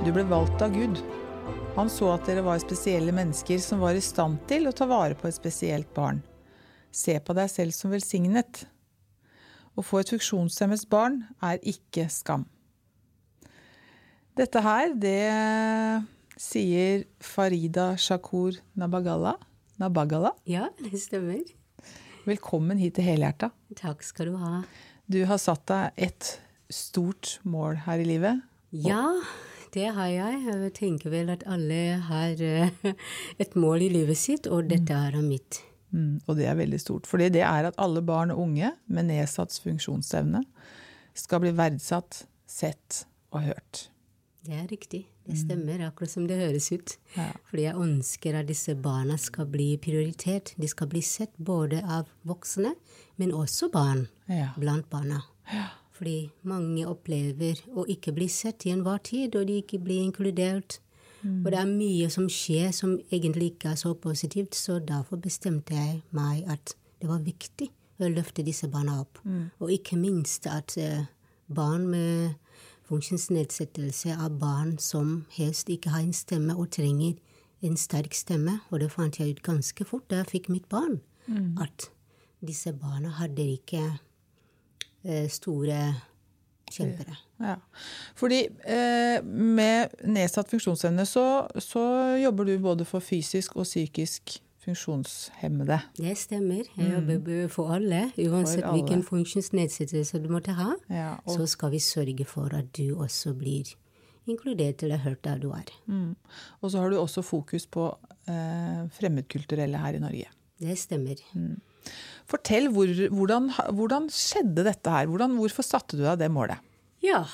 du ble valgt av Gud. Han så at dere var spesielle mennesker som var i stand til å ta vare på et spesielt barn. Se på deg selv som velsignet. Å få et funksjonshemmet barn er ikke skam. Dette her, det sier Farida Shakur Nabagala. Nabagala. Ja, det stemmer. Velkommen hit til Helhjerta. Takk skal du ha. Du har satt deg et stort mål her i livet. Ja, det har jeg. Jeg tenker vel at alle har eh, et mål i livet sitt, og dette er mitt. Mm, og det er veldig stort. Fordi det er at alle barn og unge med nedsatt funksjonsevne skal bli verdsatt, sett og hørt. Det er riktig. Det stemmer, akkurat som det høres ut. Ja. Fordi jeg ønsker at disse barna skal bli prioritert. De skal bli sett både av voksne, men også barn Ja. blant barna. Fordi mange opplever å ikke bli sett i enhver tid, og de ikke blir inkludert. Og det er mye som skjer som egentlig ikke er så positivt, så derfor bestemte jeg meg at det var viktig å løfte disse barna opp. Og ikke minst at eh, barn med funksjonsnedsettelse er barn som helst ikke har en stemme og trenger en sterk stemme. Og det fant jeg ut ganske fort da jeg fikk mitt barn, at disse barna hadde ikke store kjempere. Ja. Fordi eh, med nedsatt funksjonsevne så, så jobber du både for fysisk og psykisk funksjonshemmede. Det stemmer. Jeg jobber for alle. Uansett For alle. hvilken funksjonsnedsettelse du måtte ha, Ja, så skal vi sørge for at du også blir inkludert eller hørt der du er. mm. og så har du også fokus på eh, fremmedkulturelle her i Norge. Det stemmer. Fortell, hvor, hvordan, hvordan skjedde dette her? Hvordan, hvorfor satte du deg det målet? Ja,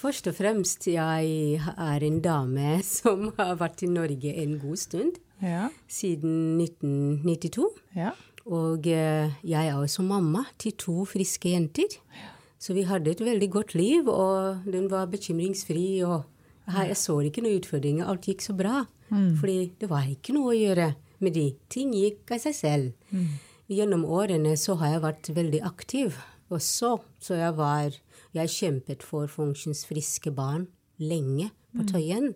først og fremst jeg er en dame som har vært i Norge en god stund. Ja, Siden 1992. ja. Og eh, jeg er også mamma til to friske jenter. Så vi hadde et veldig godt liv, og den var bekymringsfri. Og jeg så ikke noen utfordringer. Alt gikk så bra. Fordi det var ikke noe å gjøre med de. Ting gikk av seg selv. Gjennom årene så har jeg vært veldig aktiv også. Så jeg var Jeg kjempet for funksjonsfriske barn lenge på Tøyen.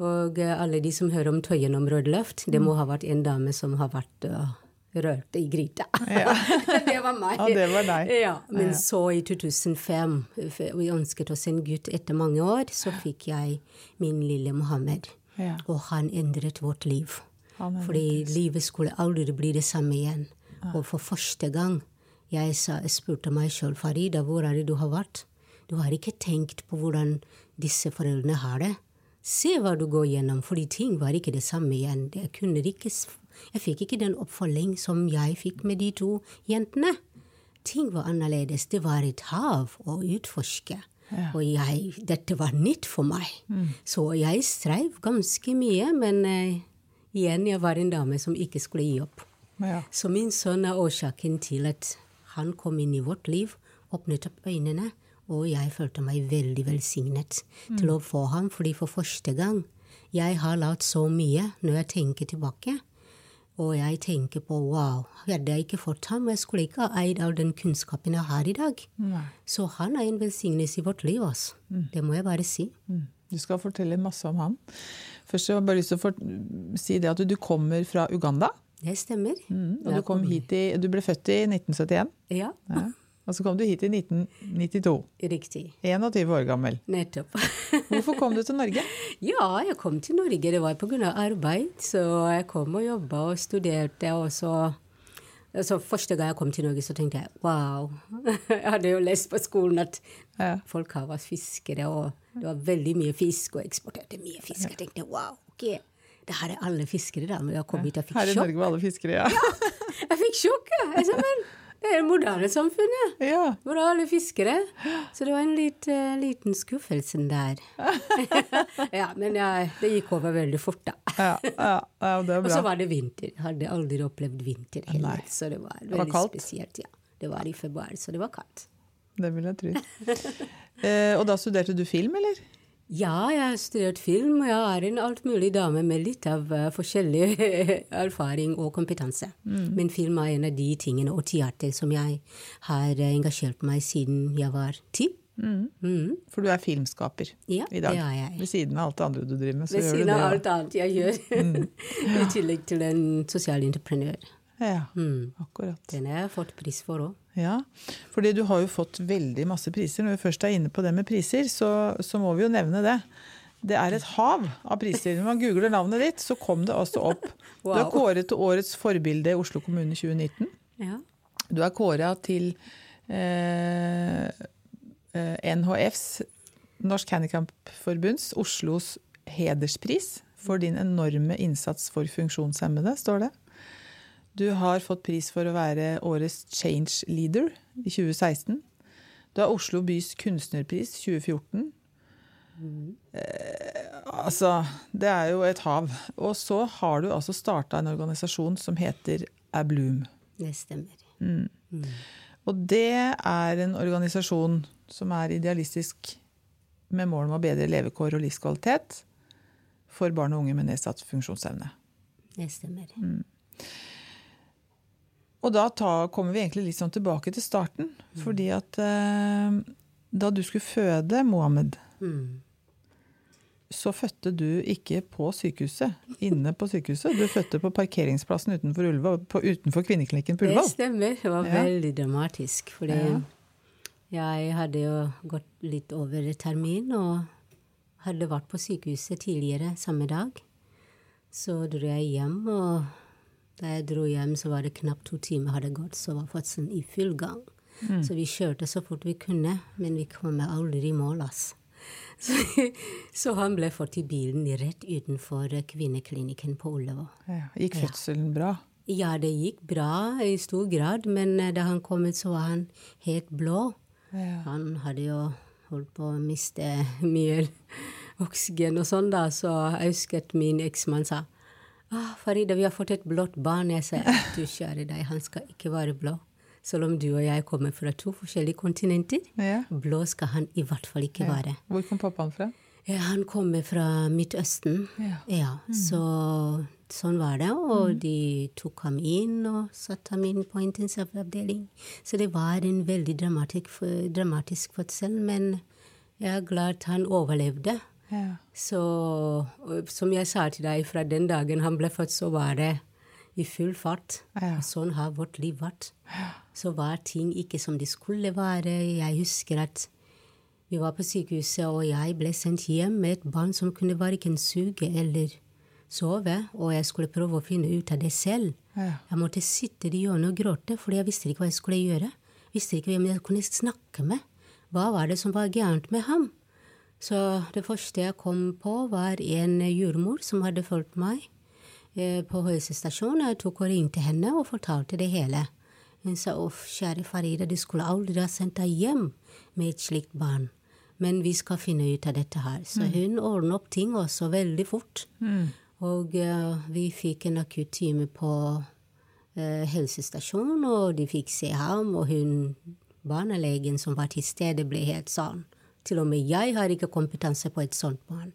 Og eh, alle de som hører om Tøyen om Rødløft, det må ha vært en dame som har vært uh, rørt i gryta. det var meg. Ja, det var deg. Ja, Men så i 2005, vi ønsket oss en gutt etter mange år, så fikk jeg min lille Mohammed. Ja. Og han endret vårt liv. Amen. Fordi livet skulle aldri bli det samme igjen. Og for første gang jeg sa, spurte meg sjøl, Farida, hvor er det du har vært? Du har ikke tenkt på hvordan disse foreldrene har det. Se hva du går gjennom, fordi ting var ikke det samme igjen. Jeg, kunne ikke, jeg fikk ikke den oppfølging som jeg fikk med de to jentene. Ting var annerledes. Det var et hav å utforske. Og jeg, dette var nytt for meg. Så jeg streiv ganske mye, men eh, igjen, jeg var en dame som ikke skulle gi opp. Ja. Så min sønn er årsaken til at han kom inn i vårt liv, åpnet opp øynene, og jeg følte meg veldig velsignet til å få ham, fordi for første gang jeg har lært så mye når jeg tenker tilbake. Og jeg tenker på wow, hadde jeg ikke fått ham, jeg skulle ikke ha eid all den kunnskapen jeg har i dag. Nei. Så han er en velsignelse i vårt liv, altså. Det må jeg bare si. Mm. Du skal fortelle masse om han. Først har jeg bare lyst til å si det at du, du kommer fra Uganda. Det stemmer. Mm, og du, kom hit i, du ble født i 1971. Ja, Ja. Og så kom du hit i 1992. riktig. 21 år gammel. Nettopp. Hvorfor kom du til Norge? Ja, jeg kom til Norge. Det var pga. arbeid. Så jeg kom og jobba og studerte. Og så så Første gang jeg kom til Norge, så tenkte jeg wow. Jeg hadde jo lest på skolen at Ja. folk her var fiskere, og det var veldig mye fisk, og eksporterte mye fisk. Jeg tenkte wow, ok. Det her er alle fiskere, da. Men jeg kom hit og fikk sjokk. Her i sjokk. Norge var alle fiskere, ja. ja Jeg fikk sjokk! Jeg sa, men Det er det moderne samfunnet, Ja. hvor alle fiskere. Så det var en litt, eh, liten skuffelse der. ja, men ja, det gikk over veldig fort, da. Ja, ja, ja det er Og så var det vinter. Jeg hadde aldri opplevd vinter heller, Nei. så det var var veldig kaldt? spesielt. Ja. Det var i februar, så det var kaldt. Det vil jeg tro. Eh, og da studerte du film, eller? Ja, jeg har studert film, og jeg er en altmulig dame med litt av eh, forskjellig erfaring og kompetanse. Mm. Men film er en av de tingene, og teater, som jeg har eh, engasjert meg siden jeg var ti. Mm. For du er filmskaper Ja, i dag. det er jeg. Ved siden av alt det andre du driver med. Så Ved gjør du siden det. av alt annet jeg gjør. Mm. I tillegg til en sosial entreprenør. Ja, Mm. akkurat. Den har jeg fått pris for òg. Ja, fordi du har jo fått veldig masse priser. Når vi først er inne på det med priser, så, så må vi jo nevne det. Det er et hav av priser. Når man googler navnet ditt, så kom det altså opp. Du er kåret til årets forbilde i Oslo kommune 2019. Ja. Du er kåra til eh, eh, NHFs, Norsk Handikapforbunds, Oslos hederspris for din enorme innsats for funksjonshemmede, står det. Du har fått pris for å være årets change leader i 2016. Du har Oslo bys kunstnerpris 2014. Eh, altså, det er jo et hav. Og så har du altså starta en organisasjon som heter Abloom. Det stemmer. Og det er en organisasjon som er idealistisk med mål om å bedre levekår og livskvalitet for barn og unge med nedsatt funksjonsevne. Det stemmer. Og da ta, kommer vi egentlig litt sånn tilbake til starten. Fordi at eh, da du skulle føde Mohammed, Mm. så fødte du ikke på sykehuset, inne på sykehuset. Du fødte på parkeringsplassen utenfor, Ulva, på, utenfor kvinneklinikken på Det stemmer. Det var Ja. veldig dramatisk. Fordi Ja. jeg hadde jo gått litt over termin og hadde vært på sykehuset tidligere samme dag. Så dro jeg hjem, og da jeg dro hjem, så var det knapt to timer hadde gått, så var fødselen i full gang. Så vi kjørte så fort vi kunne, men vi kom aldri i mål, ass. Så, så han ble fått i bilen rett utenfor kvinneklinikken på Ullevål. Ja. Gikk fødselen bra? Ja, det gikk bra i stor grad, men eh, da han kom ut, så var han helt blå. Ja. Han hadde jo holdt på å miste mye oksygen og sånn, da, så jeg husker at min eksmann sa ah, 'Farida, vi har fått et blått barn.' Jeg sa du kjære deg, han skal ikke være blå. Selv om du og jeg kommer fra to forskjellige kontinenter. Ja. Blå skal han i hvert fall ikke være. Hvor kom pappaen fra? Ja, han kommer fra Midtøsten. Ja. så sånn var det. Og de tok ham inn og satte ham inn på intensivavdeling. Så det var en veldig dramatisk, dramatisk fødsel, men jeg er glad han overlevde. Ja. Så som jeg sa til deg, fra den dagen han ble født, så var det i full fart. Ja. Sånn har vårt liv vært. Så var ting ikke som de skulle være. Jeg husker at vi var på sykehuset, og jeg ble sendt hjem med et barn som kunne verken suge eller sove, og jeg skulle prøve å finne ut av det selv. Ja. Jeg måtte sitte i hjørnet og gråte, fordi jeg visste ikke hva jeg skulle gjøre. Visste ikke hvem jeg kunne snakke med. Hva var det som var gærent med ham? Så det første jeg kom på, var en jordmor som hadde fulgt meg eh, på helsestasjonen. Jeg tok og ringte henne og fortalte det hele. Hun sa uff, kjære Farida, du skulle aldri ha sendt deg hjem med et slikt barn. Men vi skal finne ut av dette her. Så hun ordnet opp ting også veldig fort. Og uh, vi fikk en akutt time på uh, helsestasjonen, og de fikk se ham, og hun, barnelegen som var til stede, ble helt sånn. Til og med jeg har ikke kompetanse på et sånt barn.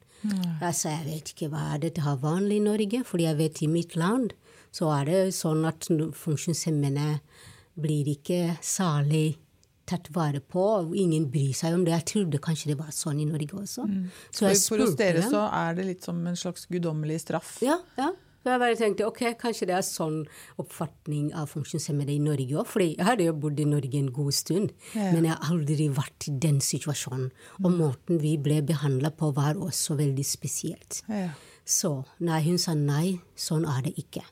Altså, jeg vet ikke hva dette har vanlig i Norge, fordi jeg vet i mitt land så er det sånn at funksjonshemmede blir ikke særlig tatt vare på. Ingen bryr seg om det. Jeg trodde kanskje det var sånn i Norge også. Så jeg For, for hos dere dem. så er det litt som en slags guddommelig straff. Ja, ja. Så jeg bare tenkte ok, kanskje det er sånn oppfatning av funksjonshemmede i Norge òg. For jeg hadde jo bodd i Norge en god stund, men jeg har aldri vært i den situasjonen. Og måten vi ble behandla på, var også veldig spesielt. Ja. Så nei, hun sa nei, sånn er det ikke.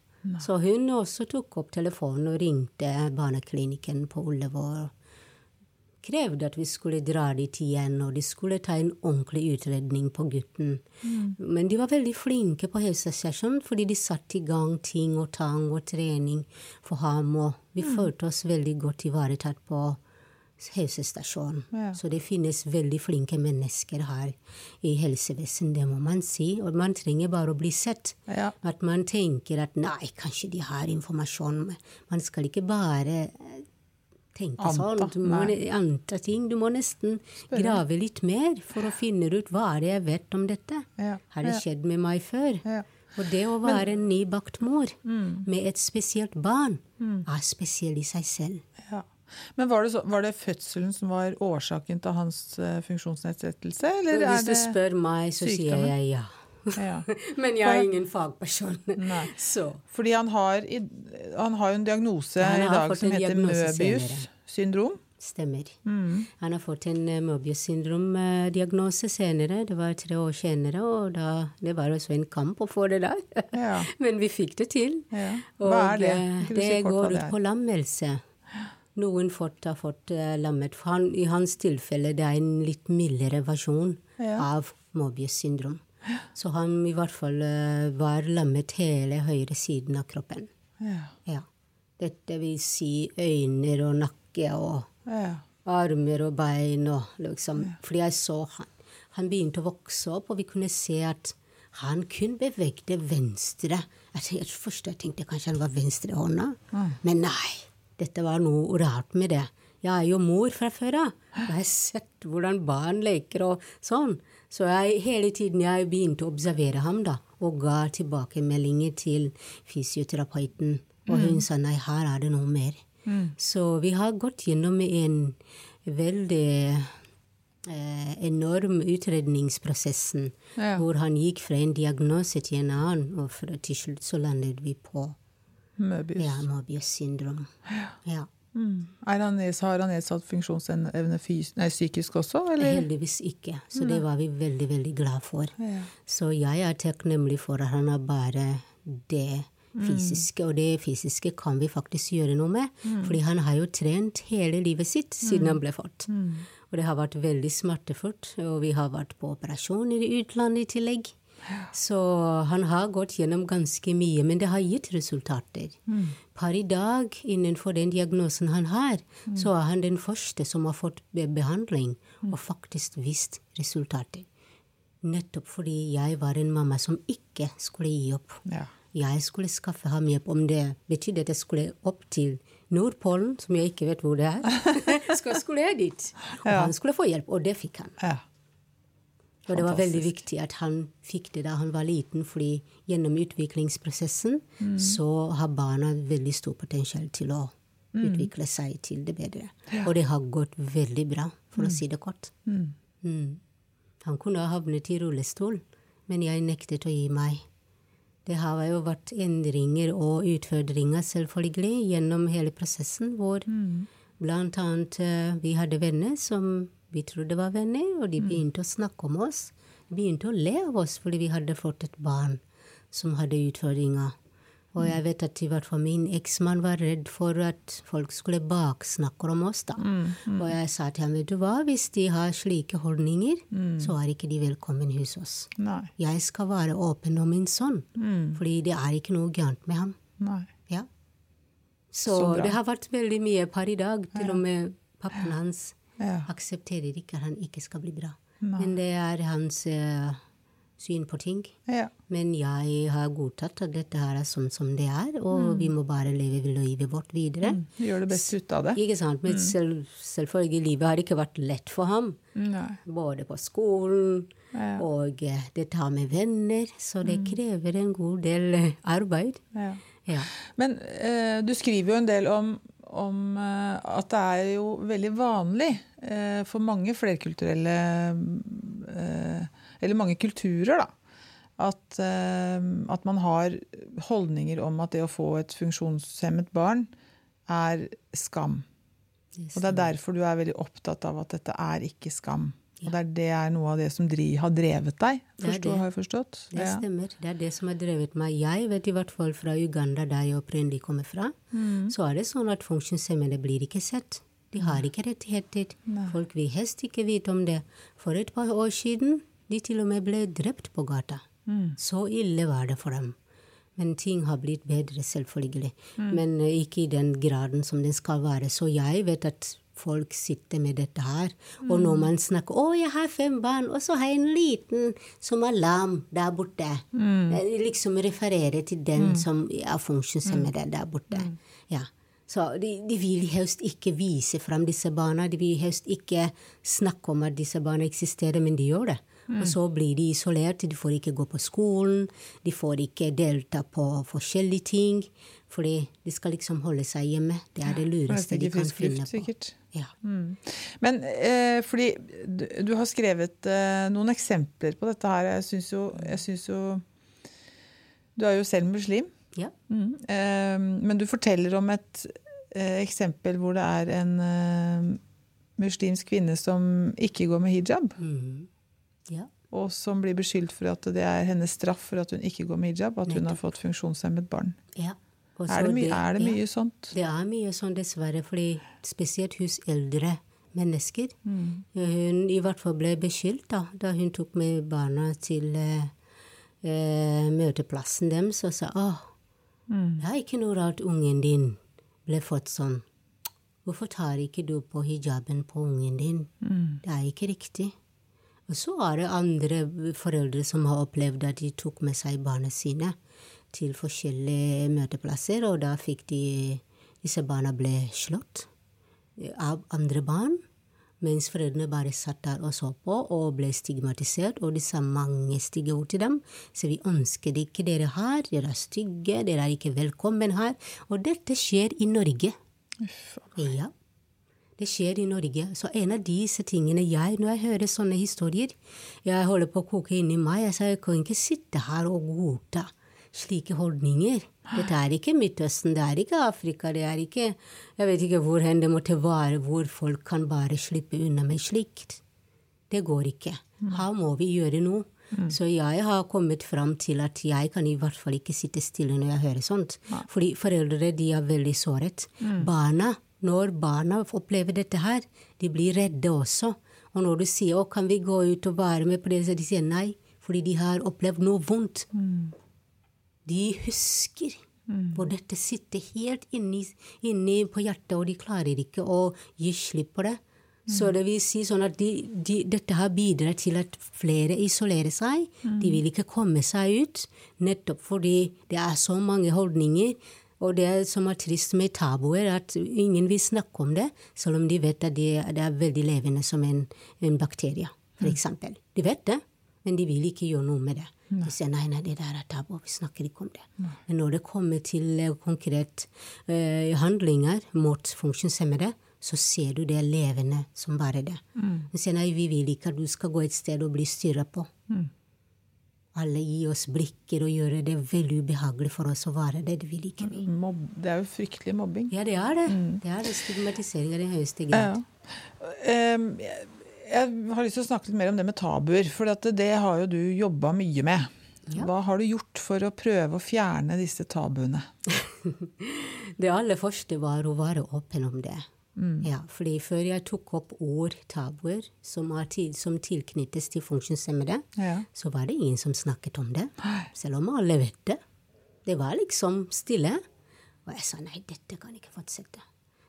Så hun også tok opp telefonen og ringte barneklinikken på Ullevål. Krevde at vi skulle dra dit igjen, og de skulle ta en ordentlig utredning på gutten. Men de var veldig flinke på helsestasjonen, fordi de satte i gang ting og tang og trening for ham, og vi følte oss veldig godt ivaretatt på helsestasjonen. Ja. Så det finnes veldig flinke mennesker her i helsevesenet, det må man si. Og man trenger bare å bli sett. Ja. At man tenker at nei, kanskje de har informasjon. Man skal ikke bare tenke Anta, sånn. Du må nei. anta ting. Du må nesten grave litt mer for å finne ut hva er det jeg vet om dette. Ja, Har det skjedd med meg før? Ja. Og det å være en nybakt mor Mm. med et spesielt barn er spesiell i seg selv. Ja. Men var det, så, var det fødselen som var årsaken til hans eh, funksjonsnedsettelse, eller Hvis du spør meg, så sier jeg ja. ja. Men jeg er ingen fagperson. Fordi han har, han har en diagnose i dag som heter Møbius senere. Syndrom. stemmer. Mm. Han har fått en uh, Mobius syndrom-diagnose senere. Det var tre år senere, og da, det var også en kamp å få det der. Ja. Men vi fikk det til. Ja. Og Hva er det? eh, Kan det si går det ut på lammelse. Noen fort har fått uh, lammet. Han, I hans tilfelle det er en litt mildere versjon Ja. av Mobius syndrom. Så han i hvert fall uh, var lammet hele høyre siden av kroppen. Ja. Ja. Dette vil si øyne og nakke og Ja. armer og bein og liksom Fordi jeg så han. Han begynte å vokse opp, og vi kunne se at han kun bevegde venstre. Jeg først jeg tenkte kanskje han var venstrehånda, men nei. Dette var noe rart med det. Jeg er jo mor fra før av. Jeg har sett hvordan barn leker og sånn. Så jeg, hele tiden jeg begynte å observere ham da, og ga tilbakemeldinger til fysioterapeuten. Og hun sa nei, her er det noe mer. Så vi har gått gjennom en veldig eh, enorm utredningsprosessen, Ja. hvor han gikk fra en diagnose til en annen, og til slutt så landet vi på Møbius. ja, Møbius syndrom. Ja. Mm. Han, har han nedsatt funksjonsevne nei, psykisk også, eller? Heldigvis ikke, så det var vi veldig, veldig glad for. Ja. Så jeg er takknemlig for at han har bare det fysiske, og det fysiske kan vi faktisk gjøre noe med. Fordi han har jo trent hele livet sitt siden han ble født. Og det har vært veldig smertefullt, og vi har vært på operasjoner i utlandet i tillegg. Så han har gått gjennom ganske mye, men det har gitt resultater. Per i dag, innenfor den diagnosen han har, så er han den første som har fått behandling og faktisk vist resultater. Nettopp fordi jeg var en mamma som ikke skulle gi opp. Ja. Jeg skulle skaffe ham hjelp, om det betydde at jeg skulle opp til Nordpolen, som jeg ikke vet hvor det er. Så skulle jeg dit. Og han skulle få hjelp, og det fikk han. ja. Og det var veldig viktig at han fikk det da han var liten, fordi gjennom utviklingsprosessen så har barna veldig stor potensial til å utvikle seg til det bedre. Og det har gått veldig bra, for å si det kort. Mm. Han kunne ha havnet i rullestol, men jeg nektet å gi meg. Det har jo vært endringer og utfordringer, selvfølgelig, gjennom hele prosessen, hvor blant annet eh, vi hadde venner som vi trodde var venner, og de begynte å snakke om oss. De begynte å le av oss fordi vi hadde fått et barn som hadde utfordringer. Og jeg vet at i hvert fall min eksmann var redd for at folk skulle baksnakke om oss, da. Og jeg sa til ham, vet du hva, hvis de har slike holdninger, så er ikke de velkommen hos oss. Nei. Jeg skal være åpen om min sønn, fordi det er ikke noe gærent med ham. Nei. Ja. Så, Så det har vært veldig mye par i dag. Til og med pappaen hans Ja. aksepterer ikke at han ikke skal bli bra. Men det er hans eh, syn på ting. Ja. Men jeg har godtatt at dette her er sånn som det er, og vi må bare leve livet vårt videre. Gjør det best ut av det. Ikke sant? Men selv, selvfølgelig, livet har ikke vært lett for ham. Nei. Både på skolen Ja. og eh, det tar med venner. Så det krever en god del eh, arbeid. Ja. Ja. Men eh, du skriver jo en del om, om eh, at det er jo veldig vanlig eh, for mange flerkulturelle eh, Eller mange kulturer, da. At, eh, at man har holdninger om at det å få et funksjonshemmet barn er skam. Og det er derfor du er veldig opptatt av at dette er ikke skam. Og det er, det er noe av det som dri, har drevet deg, forstå, har jeg forstått? Det stemmer. Det er det som har drevet meg. Jeg vet i hvert fall fra Uganda, der jeg opprinnelig kommer fra, så er det sånn at funksjonshemmede blir ikke sett. De har ikke rettigheter. Folk vil helst ikke vite om det. For et par år siden de til og med ble drept på gata. Så ille var det for dem. Men ting har blitt bedre, selvfølgelig. Men uh, ikke i den graden som den skal være. Så jeg vet at folk sitter med dette her. Og når man snakker 'Å, jeg har fem barn', og så har jeg en liten som er lam der borte. Mm. Liksom referere til den som er funksjonshemmede der borte. Ja. Så de, de vil helst ikke vise fram disse barna. De vil helst ikke snakke om at disse barna eksisterer, men de gjør det. Og så blir de isolert. De får ikke gå på skolen. De får ikke delta på forskjellige ting. Fordi de skal liksom holde seg hjemme. Det er det lureste de kan finne på. sikkert. Ja. Men eh, fordi du, du har skrevet eh, noen eksempler på dette her. Jeg syns jo, jo Du er jo selv muslim. ja. Mm. Eh, men du forteller om et eh, eksempel hvor det er en eh, muslimsk kvinne som ikke går med hijab. Mhm. Ja. Og som blir beskyldt for at det er hennes straff for at hun ikke går med hijab. At hun har fått funksjonshemmet barn. ja. Er det, my er det ja. mye sånt? Det er mye sånn, dessverre, fordi spesielt hos eldre mennesker. Hun i hvert fall ble beskyldt da, da hun tok med barna til eh, eh, møteplassen deres og sa åh, det er ikke noe rart ungen din ble fått sånn. Hvorfor tar ikke du på hijaben på ungen din? Det er ikke riktig. Og så er det andre foreldre som har opplevd at de tok med seg barna sine til forskjellige møteplasser, og da fikk de Disse barna ble slått av andre barn, mens foreldrene bare satt der og så på og ble stigmatisert, og de sa mange stygge ord til dem. Så vi ønsker det ikke dere her, dere er stygge, dere er ikke velkommen her. Og dette skjer i Norge. Ja. Det skjer i Norge. Så en av disse tingene jeg, når jeg hører sånne historier, jeg holder på å koke inni meg. Jeg sa jeg kan ikke sitte her og godta slike holdninger. Dette er ikke Midtøsten, det er ikke Afrika, det er ikke Jeg vet ikke hvor hen det måtte være, hvor folk kan bare slippe unna med slikt. Det går ikke. Her må vi gjøre noe. Så jeg har kommet fram til at jeg kan i hvert fall ikke sitte stille når jeg hører sånt. Fordi foreldre de er veldig såret. Barna, når barna opplever dette her, de blir redde også. Og når du sier 'å, kan vi gå ut og være med på det', så de sier nei. Fordi de har opplevd noe vondt. De husker. For dette sitter helt inni, inni på hjertet, og de klarer ikke å gi slipp på det. Så det vil si sånn at de, de, dette har bidratt til at flere isolerer seg. De vil ikke komme seg ut, nettopp fordi det er så mange holdninger. Og det som er trist med tabuer, er at ingen vil snakke om det, selv om de vet at det, det er veldig levende som en, en bakterie, for eksempel. De vet det, men de vil ikke gjøre noe med det. De sier nei, nei, det der er tabu, vi snakker ikke om det. Men når det kommer til eh, konkret uh, handlinger mot funksjonshemmede, så ser du det levende som bare det. De sier nei, vi vil ikke at du skal gå et sted og bli styra på. Alle gir oss blikker og gjør det veldig ubehagelig for oss å være det. Det liker. Mob det er jo fryktelig mobbing. Ja, det er det. Det er det stigmatisering av den høyeste grad. Ja. Um, jeg, jeg har lyst til å snakke litt mer om det med tabuer, for det har jo du jobba mye med. Ja. Hva har du gjort for å prøve å fjerne disse tabuene? Det aller første var å være åpen om det. Ja, fordi før jeg tok opp ord, tabuer, som, er til, som tilknyttes til funksjonshemmede, Ja. så var det ingen som snakket om det. Selv om alle vet det. Det var liksom stille. Og jeg sa nei, dette kan ikke fortsette.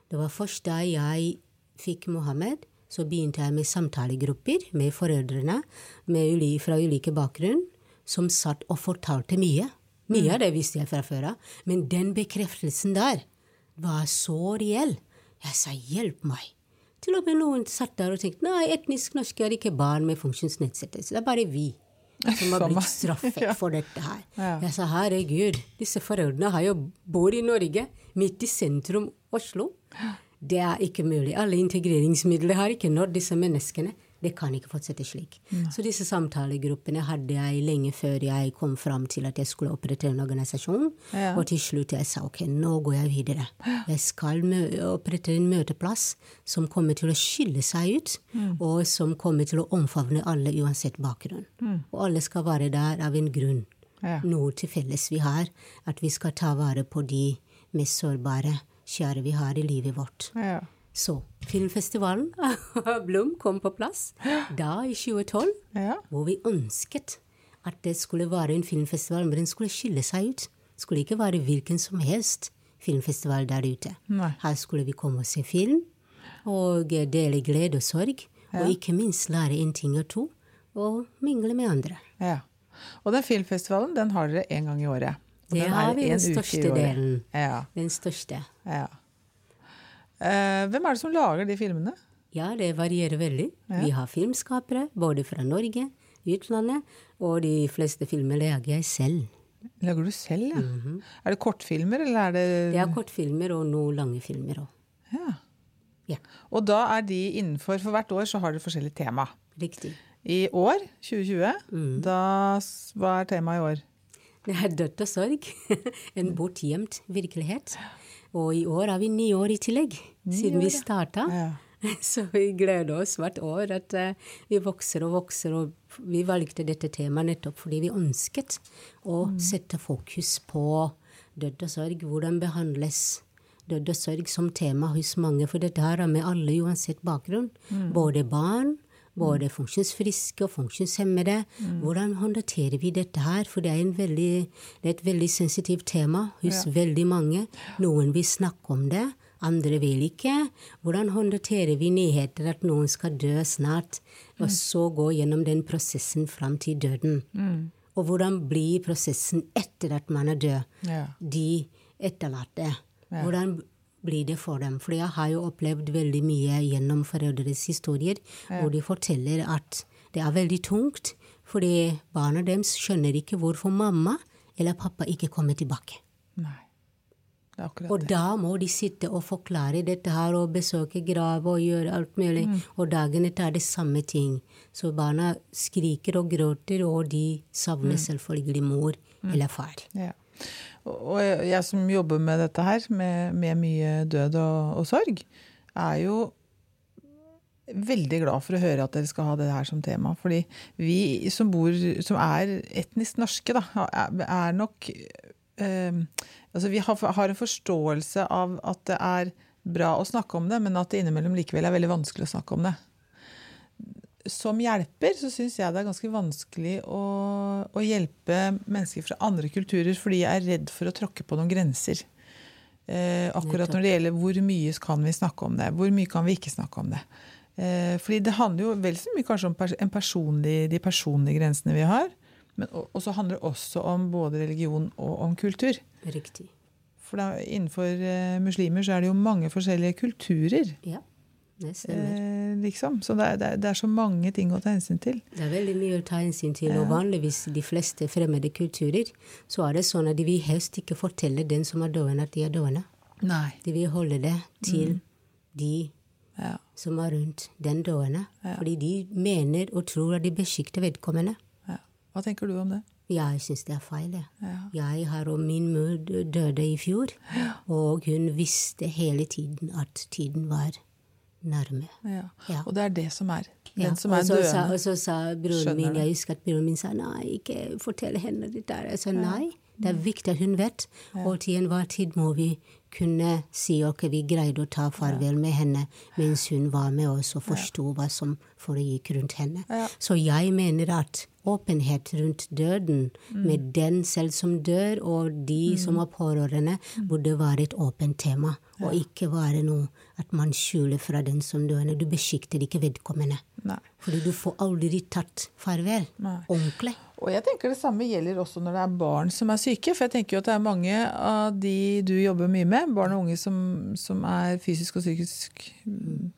Det var først da jeg fikk Mohammed, så begynte jeg med samtalegrupper med foreldrene med fra ulike bakgrunn, som satt og fortalte mye. Mye av det visste jeg fra før av, men den bekreftelsen der var så reell. Jeg sa 'hjelp meg'. Til og med noen satt der og tenkte nei, etnisk norske er ikke barn med funksjonsnedsettelse, det er bare vi som har blitt straffet Ja. for dette her. Ja. Jeg sa herregud, disse foreldrene har jo bor i Norge, midt i sentrum Oslo. Det er ikke mulig. Alle integreringsmidler har ikke nådd disse menneskene. Det kan ikke fortsette slik. Så disse samtalegruppene hadde jeg lenge før jeg kom fram til at jeg skulle opprette en organisasjon. Ja. Og til slutt jeg sa ok, nå går jeg videre. Jeg skal opprette en møteplass som kommer til å skille seg ut, og som kommer til å omfavne alle uansett bakgrunn. Og alle skal være der av en grunn. Ja. Noe til felles vi har, at vi skal ta vare på de mest sårbare, kjære vi har i livet vårt. Ja. Så filmfestivalen Blom kom på plass da i 2012, Ja. hvor vi ønsket at det skulle være en filmfestival, men den skulle skille seg ut. Det skulle ikke være hvilken som helst filmfestival der ute. Nei. Her skulle vi komme og se film, og dele glede og sorg, og ikke minst lære en ting og to, og mingle med andre. ja. Og den filmfestivalen den har dere én gang i året. Og Det har vi den største delen. Ja. Den største. ja. Eh, hvem er det som lager de filmene? Ja, det varierer veldig. Vi har filmskapere både fra Norge, utlandet, og de fleste filmer lager jeg selv. Lager du selv, ja? Er det kortfilmer, eller er det Det er kortfilmer og noen lange filmer òg. ja. Ja, Og da er de innenfor For hvert år så har dere forskjellig tema. riktig. I år, 2020, da Hva er temaet i år? Det er dødt og sorg. En bortgjemt virkelighet. Og i år har vi ni år i tillegg, siden vi starta. Ja. Så vi gleder oss hvert år at eh, vi vokser og vokser. Og vi valgte dette temaet nettopp fordi vi ønsket å sette fokus på død og sorg. Hvordan behandles død og sorg som tema hos mange. For dette her er med alle uansett bakgrunn. Både barn, både funksjonsfriske og funksjonshemmede. Hvordan håndterer vi dette her? For det er, en veldig, det er et veldig sensitivt tema hos veldig mange. Noen vil snakke om det, andre vil ikke. Hvordan håndterer vi nyheter at noen skal dø snart, og så gå gjennom den prosessen fram til døden? Og hvordan blir prosessen etter at man er død? Ja. De etterlatte. Hvordan blir det for dem? For jeg har jo opplevd veldig mye gjennom foreldres historier, hvor de forteller at det er veldig tungt, fordi barna deres skjønner ikke hvorfor mamma eller pappa ikke kommer tilbake. Nei. Det er akkurat Og da må de sitte og forklare dette her og besøke grav og gjøre alt mulig. Og dagen etter er det samme ting. Så barna skriker og gråter, og de savner selvfølgelig mor eller far. Ja. Og jeg som jobber med dette her, med, med mye død og, og sorg, er jo veldig glad for å høre at dere skal ha det her som tema. Fordi vi som bor, som er etnisk norske, da, er nok eh, Altså vi har, har en forståelse av at det er bra å snakke om det, men at det innimellom likevel er veldig vanskelig å snakke om det. Som hjelper så syns jeg det er ganske vanskelig å, å hjelpe mennesker fra andre kulturer fordi jeg er redd for å tråkke på noen grenser. Eh, akkurat når det gjelder hvor mye kan vi snakke om det, hvor mye kan vi ikke snakke om det. Eh, fordi det handler jo vel så mye kanskje om pers en personlig, de personlige grensene vi har. Men så handler det også om både religion og om kultur. Riktig. For da, innenfor eh, muslimer så er det jo mange forskjellige kulturer. Ja, det stemmer. Eh, liksom. Så det er, det, er, det er så mange ting å ta hensyn til. Det er veldig mye å ta hensyn til, og vanligvis de fleste fremmede kulturer, så er det sånn at de vil helst ikke fortelle den som er døende, at de er døende. Nei. De vil holde det til de Ja. som er rundt den døende, fordi de mener og tror at de beskytter vedkommende. ja. Hva tenker du om det? Jeg syns det er feil. jeg. Ja. Jeg har og min mor døde i fjor, og hun visste hele tiden at tiden var nærme. Ja. Ja. Og det er det som er. Den Ja, som er sa, døende. og så sa broren Skjønner min, jeg husker at broren min sa nei, ikke fortell henne det der. Jeg sa nei, det er viktig at hun vet, og til enhver tid må vi kunne si ok, vi greide å ta farvel med henne mens hun var med oss og forsto hva som foregikk rundt henne. Ja. Så jeg mener at åpenhet rundt døden, Mm. med den selv som dør, og de som er pårørende, Mm. burde være et åpent tema, og ikke være noe at man skjuler fra den som døende. Du beskytter ikke vedkommende. Nei. Fordi du får aldri tatt farvel. Nei. Ordentlig. Og jeg tenker det samme gjelder også når det er barn som er syke. For jeg tenker jo at det er mange av de du jobber mye med, barn og unge som, som er fysisk og psykisk mm,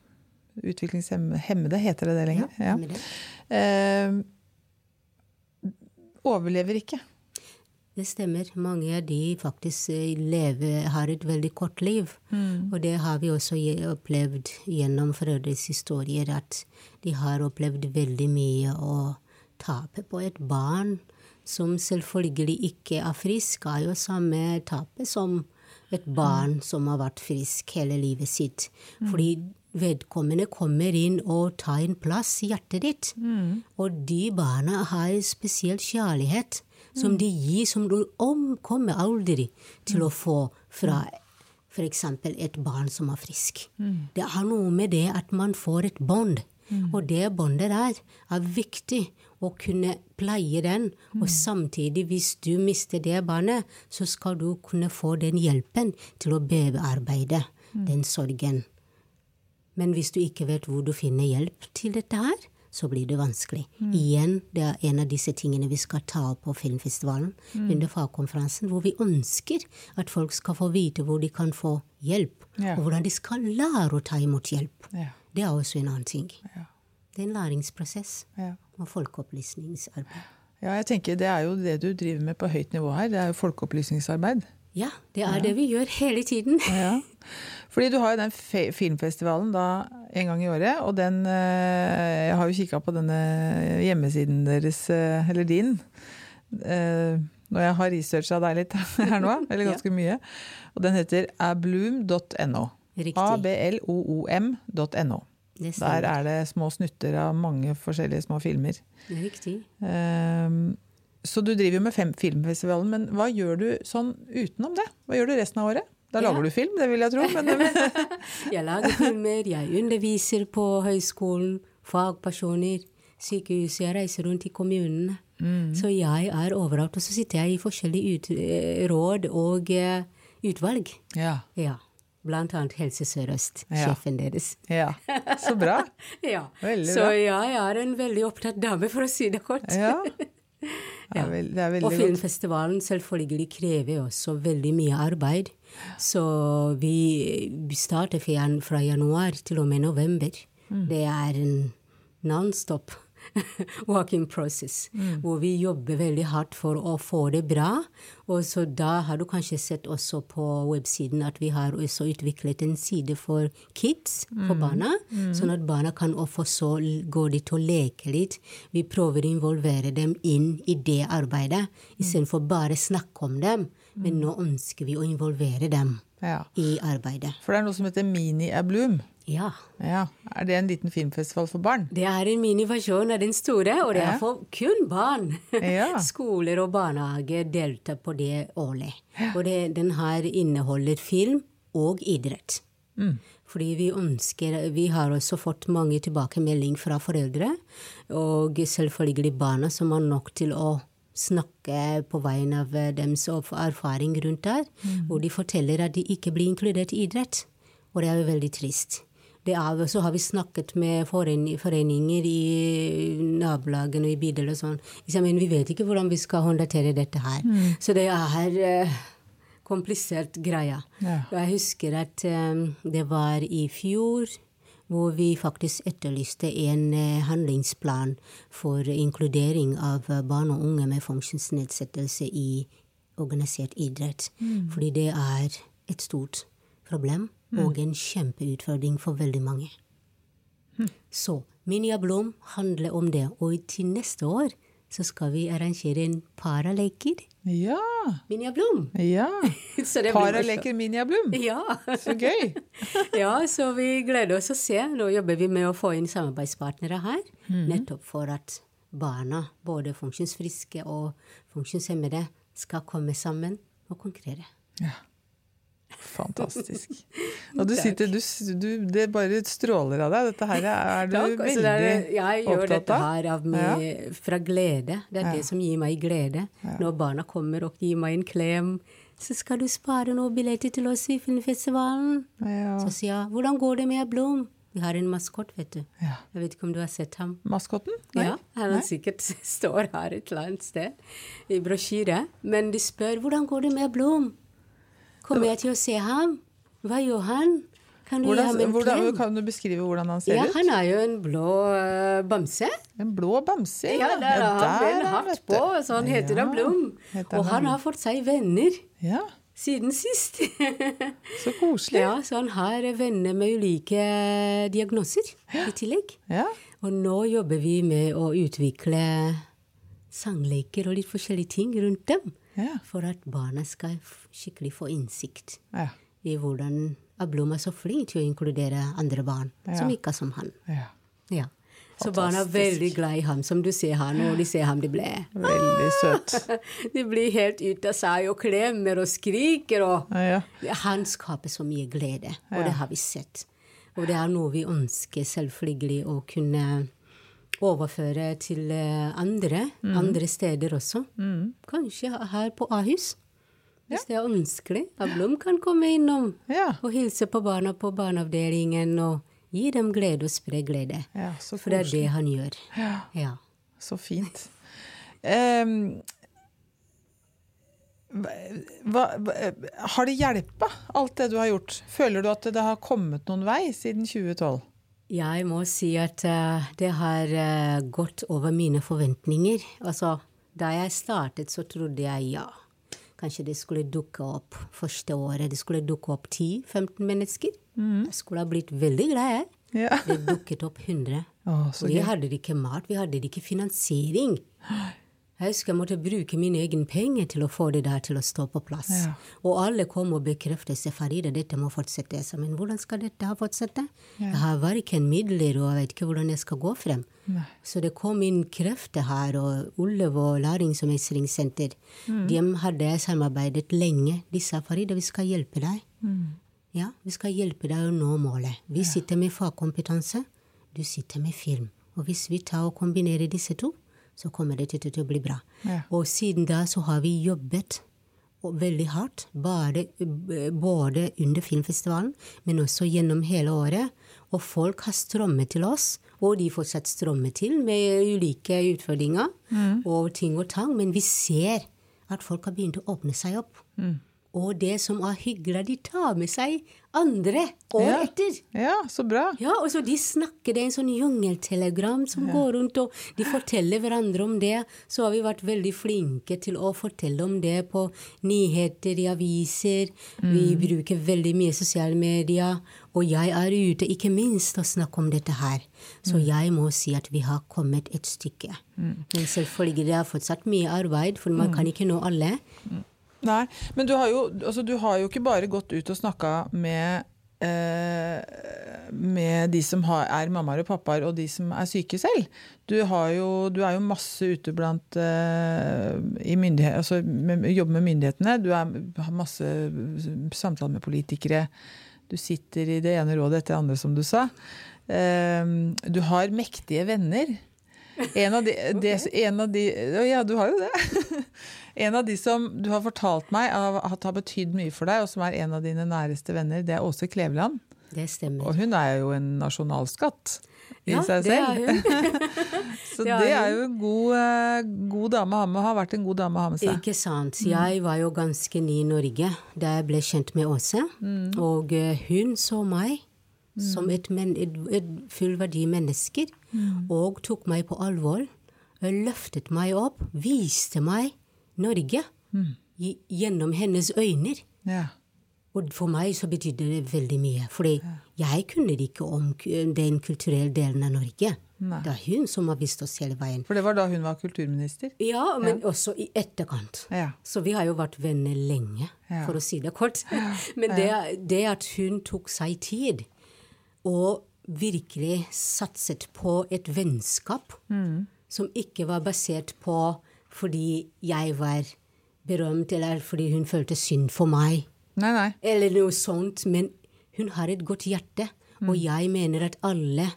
utviklingshemmede, heter det det lenger? Ja. ja. Eh, overlever ikke. Det stemmer. Mange av de faktisk eh, lever, har et veldig kort liv. Og det har vi også opplevd gjennom foreldres historier, at de har opplevd veldig mye å tape på et barn som selvfølgelig ikke er frisk, er jo samme tapet som et barn som har vært frisk hele livet sitt. Fordi vedkommende kommer inn og tar en plass i hjertet ditt. Og de barna har en spesiell kjærlighet som de gir, som du omkommer aldri til å få fra, f.eks. et barn som er frisk. Det har noe med det at man får et bånd. Og det båndet der er viktig å kunne pleie den. Og samtidig, hvis du mister det barnet, så skal du kunne få den hjelpen til å bearbeide den sorgen. Men hvis du ikke vet hvor du finner hjelp til dette her, så blir det vanskelig. Igjen, det er en av disse tingene vi skal ta opp på filmfestivalen under fagkonferansen, hvor vi ønsker at folk skal få vite hvor de kan få hjelp, Ja. og hvordan de skal lære å ta imot hjelp. Ja. Det er også en annen ting. Ja. Det er en læringsprosess Ja. og folkeopplysningsarbeid. ja, jeg tenker det er jo det du driver med på høyt nivå her. Det er jo folkeopplysningsarbeid. Ja, det er det vi gjør hele tiden. Ja. Fordi du har jo den fe filmfestivalen da en gang i året, og den eh, Jeg har jo kikka på denne hjemmesiden deres, eh, eller din, eh, når jeg har researcha deg litt her nå, eller ganske mye. Og den heter abloom.no. Riktig. A-b-l-o-o-m.no. Det Der er det små snutter av mange forskjellige små filmer. Riktig. Um, så du driver jo med fem filmfestivalen, men hva gjør du sånn utenom det? Hva gjør du resten av året? Da Ja. lager du film, det vil jeg tro. Men, Jeg lager filmer, jeg underviser på høyskolen, fagpersoner, sykehus, jeg reiser rundt i kommunene. Så jeg er overalt. Og så sitter jeg i forskjellige eh, råd og eh, utvalg. ja, Ja. Blant annet Helse Sør-Øst, Ja. sjefen deres. ja. Så bra. Ja. Veldig Så ja, jeg er en veldig opptatt dame, for å si det kort. Ja. Vel, det er veldig Og filmfestivalen selvfølgelig krever også veldig mye arbeid. Så vi vi starter fra januar til og med november. Mm. Det er en non-stop walking process, Mm. hvor vi jobber veldig hardt for å få det bra. Og så da har du kanskje sett også på websiden at vi har også utviklet en side for kids, Mm. for barna, sånn at barna kan også så gå dit og leke litt. Vi prøver å involvere dem inn i det arbeidet, istedenfor bare snakke om dem. Men nå ønsker vi å involvere dem Ja. i arbeidet. For det er noe som heter Mini Abloom. Ja. Ja. Er det en liten filmfestival for barn? Det er en miniversjon av den store, og det er for kun barn. Ja. Skoler og barnehager deltar på det årlig. Og det, den her inneholder film og idrett. Mm. Fordi vi ønsker Vi har også fått mange tilbakemeldinger fra foreldre, og selvfølgelig barna som har nok til å snakke på vegne av deres erfaring rundt der, hvor de forteller at de ikke blir inkludert i idrett. Og det er jo veldig trist. Det av. så har vi snakket med foreninger i nabolagene og i bydeler og sånn. Men vi vet ikke hvordan vi skal håndtere dette her. Så det er eh, komplisert greia. Ja. Og jeg husker at eh, det var i fjor hvor vi faktisk etterlyste en eh, handlingsplan for inkludering av barn og unge med funksjonsnedsettelse i organisert idrett. Fordi det er et stort problem og en kjempeutfordring for veldig mange. Så Minia Blom handler om det, og til neste år så skal vi arrangere en paraleker. Ja. Minia Blom! ja. Paraleker Mini Abloom. Ja. Så gøy. ja, så vi gleder oss å se. Nå jobber vi med å få inn samarbeidspartnere her. Nettopp for at barna, både funksjonsfriske og funksjonshemmede, skal komme sammen og konkurrere. Ja. Fantastisk. Og du sitter du, du, Det bare stråler av deg. Dette her er du Takk, veldig det er- jeg gjør opptatt dette her av med, fra glede. Det er det som gir meg glede. Når barna kommer og gir meg en klem. Så skal du spare noen billetter til oss i filmfestivalen. Ja. Så sier jeg, hvordan går det med Blom? Vi har en maskot, vet du. Ja. Jeg vet ikke om du har sett ham? Maskotten? Ja, han sikkert står her et eller annet sted i brosjyre. Men de spør hvordan går det med Blom? Kommer jeg til å se ham? Hva gjør han? Kan du gi ham en hvordan, klem? kan du beskrive hvordan han ser Ja, ut? han er jo en blå uh, bamse. En blå bamse? Ja, der har han der, hatt på, så han heter da Ja, Blom. heter Og han han har fått seg venner Ja, siden sist. så koselig. ja, så han har venner med ulike diagnoser i tillegg. Ja. Og nå jobber vi med å utvikle sangleker og litt forskjellige ting rundt dem. Ja. For at barna skal skikkelig få innsikt Ja. i hvordan Ablom er så flink til å inkludere andre barn som Ja. ikke er som han. ja. Ja. Så barna er veldig glad i ham. Som du ser her når de ser ham, de ble Veldig søt. De blir helt ute av seg og klemmer og skriker og Ja. Han skaper så mye glede, og det har vi sett. Og det er noe vi ønsker selvfølgelig å kunne overføre til eh, andre, Mm. andre steder også. Kanskje her på Ahus. Hvis det er ønskelig. Ablom kan komme innom Ja. og hilse på barna på barneavdelingen og gi dem glede og spre glede. Ja, så For det er det han gjør. Ja. Ja. Så fint. Um, hva, har det hjelpa, alt det du har gjort? Føler du at det har kommet noen vei siden 2012? Jeg må si at eh, det har eh, gått over mine forventninger. Altså, da jeg startet, så trodde jeg ja. Kanskje det skulle dukke opp første året. Det skulle dukke opp 10-15 mennesker. Jeg skulle ha blitt veldig glad, jeg. Ja. Det dukket opp 100. Å, så vi hadde ikke mat, vi hadde ikke finansiering. Jeg husker jeg måtte bruke mine egne penger til å få det der til å stå på plass. Ja. Og alle kom og bekreftet seg, Farida, dette må fortsette. Jeg sa, men hvordan skal dette ha fortsette? Jeg har verken midler, og jeg vet ikke hvordan jeg skal gå frem. Nei. Så det kom inn krefter her, og Ullevål lærings- og mestringssenter. De hadde jeg samarbeidet lenge. De sa, Farida, vi skal hjelpe deg. Ja, vi skal hjelpe deg å nå målet. Vi sitter med fagkompetanse, du sitter med film. Og hvis vi tar og kombinerer disse to, så kommer det til å bli bra. Ja. Og siden da så har vi jobbet veldig hardt, bare, både under filmfestivalen, men også gjennom hele året. Og folk har strømmet til oss, og de fortsatt strømmer til med ulike utfordringer og ting og tang. Men vi ser at folk har begynt å åpne seg opp. Og det som er hyggelig, de tar med seg andre år Ja. etter. Ja, så bra. Ja, og så de snakker, det er en sånn jungeltelegram som går rundt, og de forteller hverandre om det. Så har vi vært veldig flinke til å fortelle om det på nyheter, i aviser. Vi bruker veldig mye sosiale medier. Og jeg er ute, ikke minst, og snakker om dette her. Så jeg må si at vi har kommet et stykke. Men selvfølgelig, det er fortsatt mye arbeid, for man kan ikke nå alle. Nei, men du har jo, altså, du har jo ikke bare gått ut og snakka med eh, med de som er mammaer og pappaer, og de som er syke selv. Du, har jo, du er jo masse ute blant eh, altså, med, jobber med myndighetene. Du er, har masse samtaler med politikere. Du sitter i det ene rådet etter det andre, som du sa. Eh, du har mektige venner. En av de, det, en av de Ja, du har jo det. En av de som du har fortalt meg av, at har betydd mye for deg, og som er en av dine næreste venner, det er Åse Kleveland. Det stemmer. Og hun er jo en nasjonalskatt i Ja, seg det er hun. Så det det er jo en god, eh, god dame å ha med, har vært en god dame å ha med seg. Ikke sant. Jeg var jo ganske ny i Norge da jeg ble kjent med Åse. Og eh, hun så meg som et, men, et, et fullverdig menneske og tok meg på alvor. Løftet meg opp, viste meg Norge mm. gjennom hennes øyne. Ja. Og for meg så betydde det veldig mye. Fordi jeg kunne ikke om den kulturelle delen av Norge. Nei. Det er hun som har vist oss hele veien. For det var da hun var kulturminister? Ja, men også i etterkant. Ja. Så vi har jo vært venner lenge, Ja. for å si det kort. Men det, det at hun tok seg tid og virkelig satset på et vennskap som ikke var basert på fordi jeg var berømt, eller fordi hun følte synd for meg, Nei, nei. eller noe sånt. Men hun har et godt hjerte, og jeg mener at alle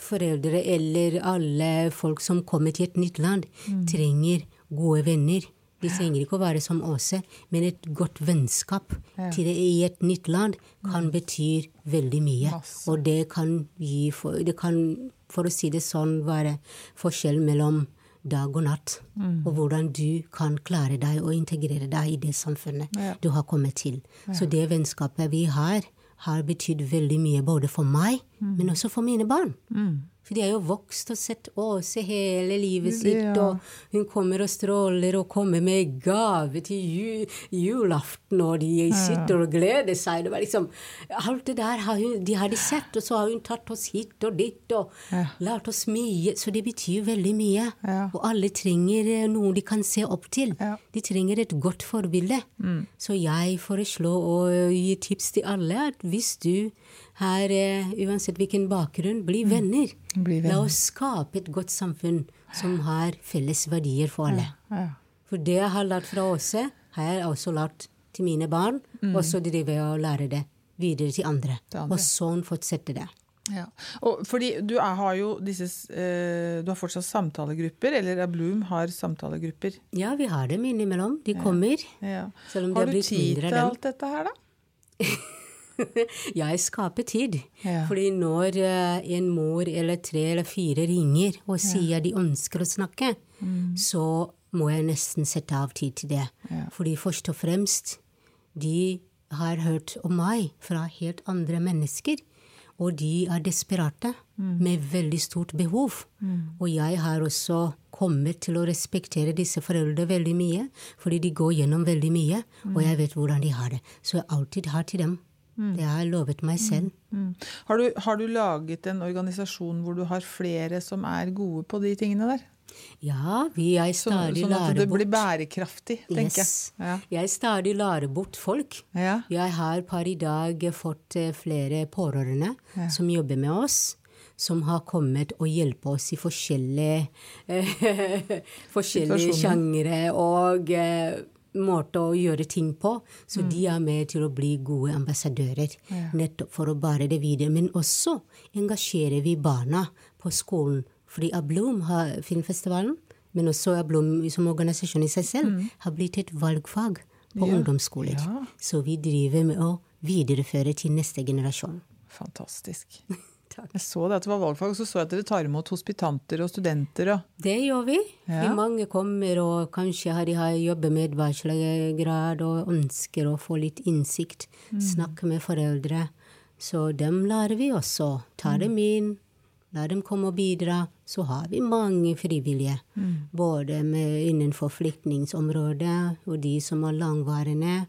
foreldre eller alle folk som kommer til et nytt land, trenger gode venner. De trenger ikke å være som Åse, men et godt vennskap til det i et nytt land kan bety veldig mye. Masse. Og det kan gi for, Det kan, for å si det sånn, være forskjell mellom dag og natt. Og hvordan du kan klare deg og integrere deg i det samfunnet Ja. du har kommet til. Så det vennskapet vi har, har betydd veldig mye både for meg, men også for mine barn. For de har jo vokst og sett Åse hele livet sitt, Ja. og hun kommer og stråler og kommer med gave til ju, julaften, og de sitter og gleder seg. Det var liksom, alt det der har hun, de har de sett, og så har hun tatt oss hit og dit og Ja. lært oss mye. Så det betyr veldig mye. Ja. Og alle trenger noe de kan se opp til. De trenger et godt forbilde. Så jeg foreslår å gi tips til alle at hvis du her, eh, uansett hvilken bakgrunn, bli venner. Bli venner. La oss skape et godt samfunn som har felles verdier for alle. Ja. For det jeg har lært fra Åse, har jeg også lært til mine barn, og så driver jeg og lærer det videre til andre. Mm. Til andre. Og sånn fortsetter det. Ja. Og fordi du er, har jo disse eh, Du har fortsatt samtalegrupper, eller Bloom har samtalegrupper. Ja, vi har dem innimellom. De kommer. Ja. Selv om det Har har du tid til alt dette her, da? Jeg skaper tid. Ja. Fordi når eh, en mor eller tre eller fire ringer og sier de ønsker å snakke, så må jeg nesten sette av tid til det. Ja. Fordi først og fremst, de har hørt om meg fra helt andre mennesker. Og de er desperate, med veldig stort behov. Og jeg har også kommet til å respektere disse foreldre veldig mye, fordi de går gjennom veldig mye, og jeg vet hvordan de har det. Så jeg alltid har til dem. Det har jeg lovet meg selv. Mm. Har, du, har du laget en organisasjon hvor du har flere som er gode på de tingene der? Ja, vi er Sånn, stadig sånn at det blir bærekraftig, tenker Yes. jeg. Ja. Jeg stadig lærer bort folk. Ja. Jeg har per i dag fått eh, flere pårørende som jobber med oss. Som har kommet og hjulpet oss i forskjellige, eh, forskjellige sjangre og eh, måter å gjøre ting på. Så de er med til å bli gode ambassadører. Nettopp for å bære det videre. Men også engasjerer vi barna på skolen. Fordi Ablom har filmfestivalen, men også Ablom som organisasjon i seg selv, har blitt et valgfag på ungdomsskoler. Ja. Så vi driver med å videreføre til neste generasjon. Fantastisk. Takk. Jeg så det at det var valgfag, og så så jeg at dere tar imot hospitanter og studenter. Og, Det gjør vi. Ja. Mange kommer og kanskje har de har jobbet med bachelorgrad og ønsker å få litt innsikt. Snakke med foreldre. Så dem lærer vi også. Ta dem inn. La dem komme og bidra. Så har vi mange frivillige. Både med, innenfor flyktningsområdet og de som er langvarende,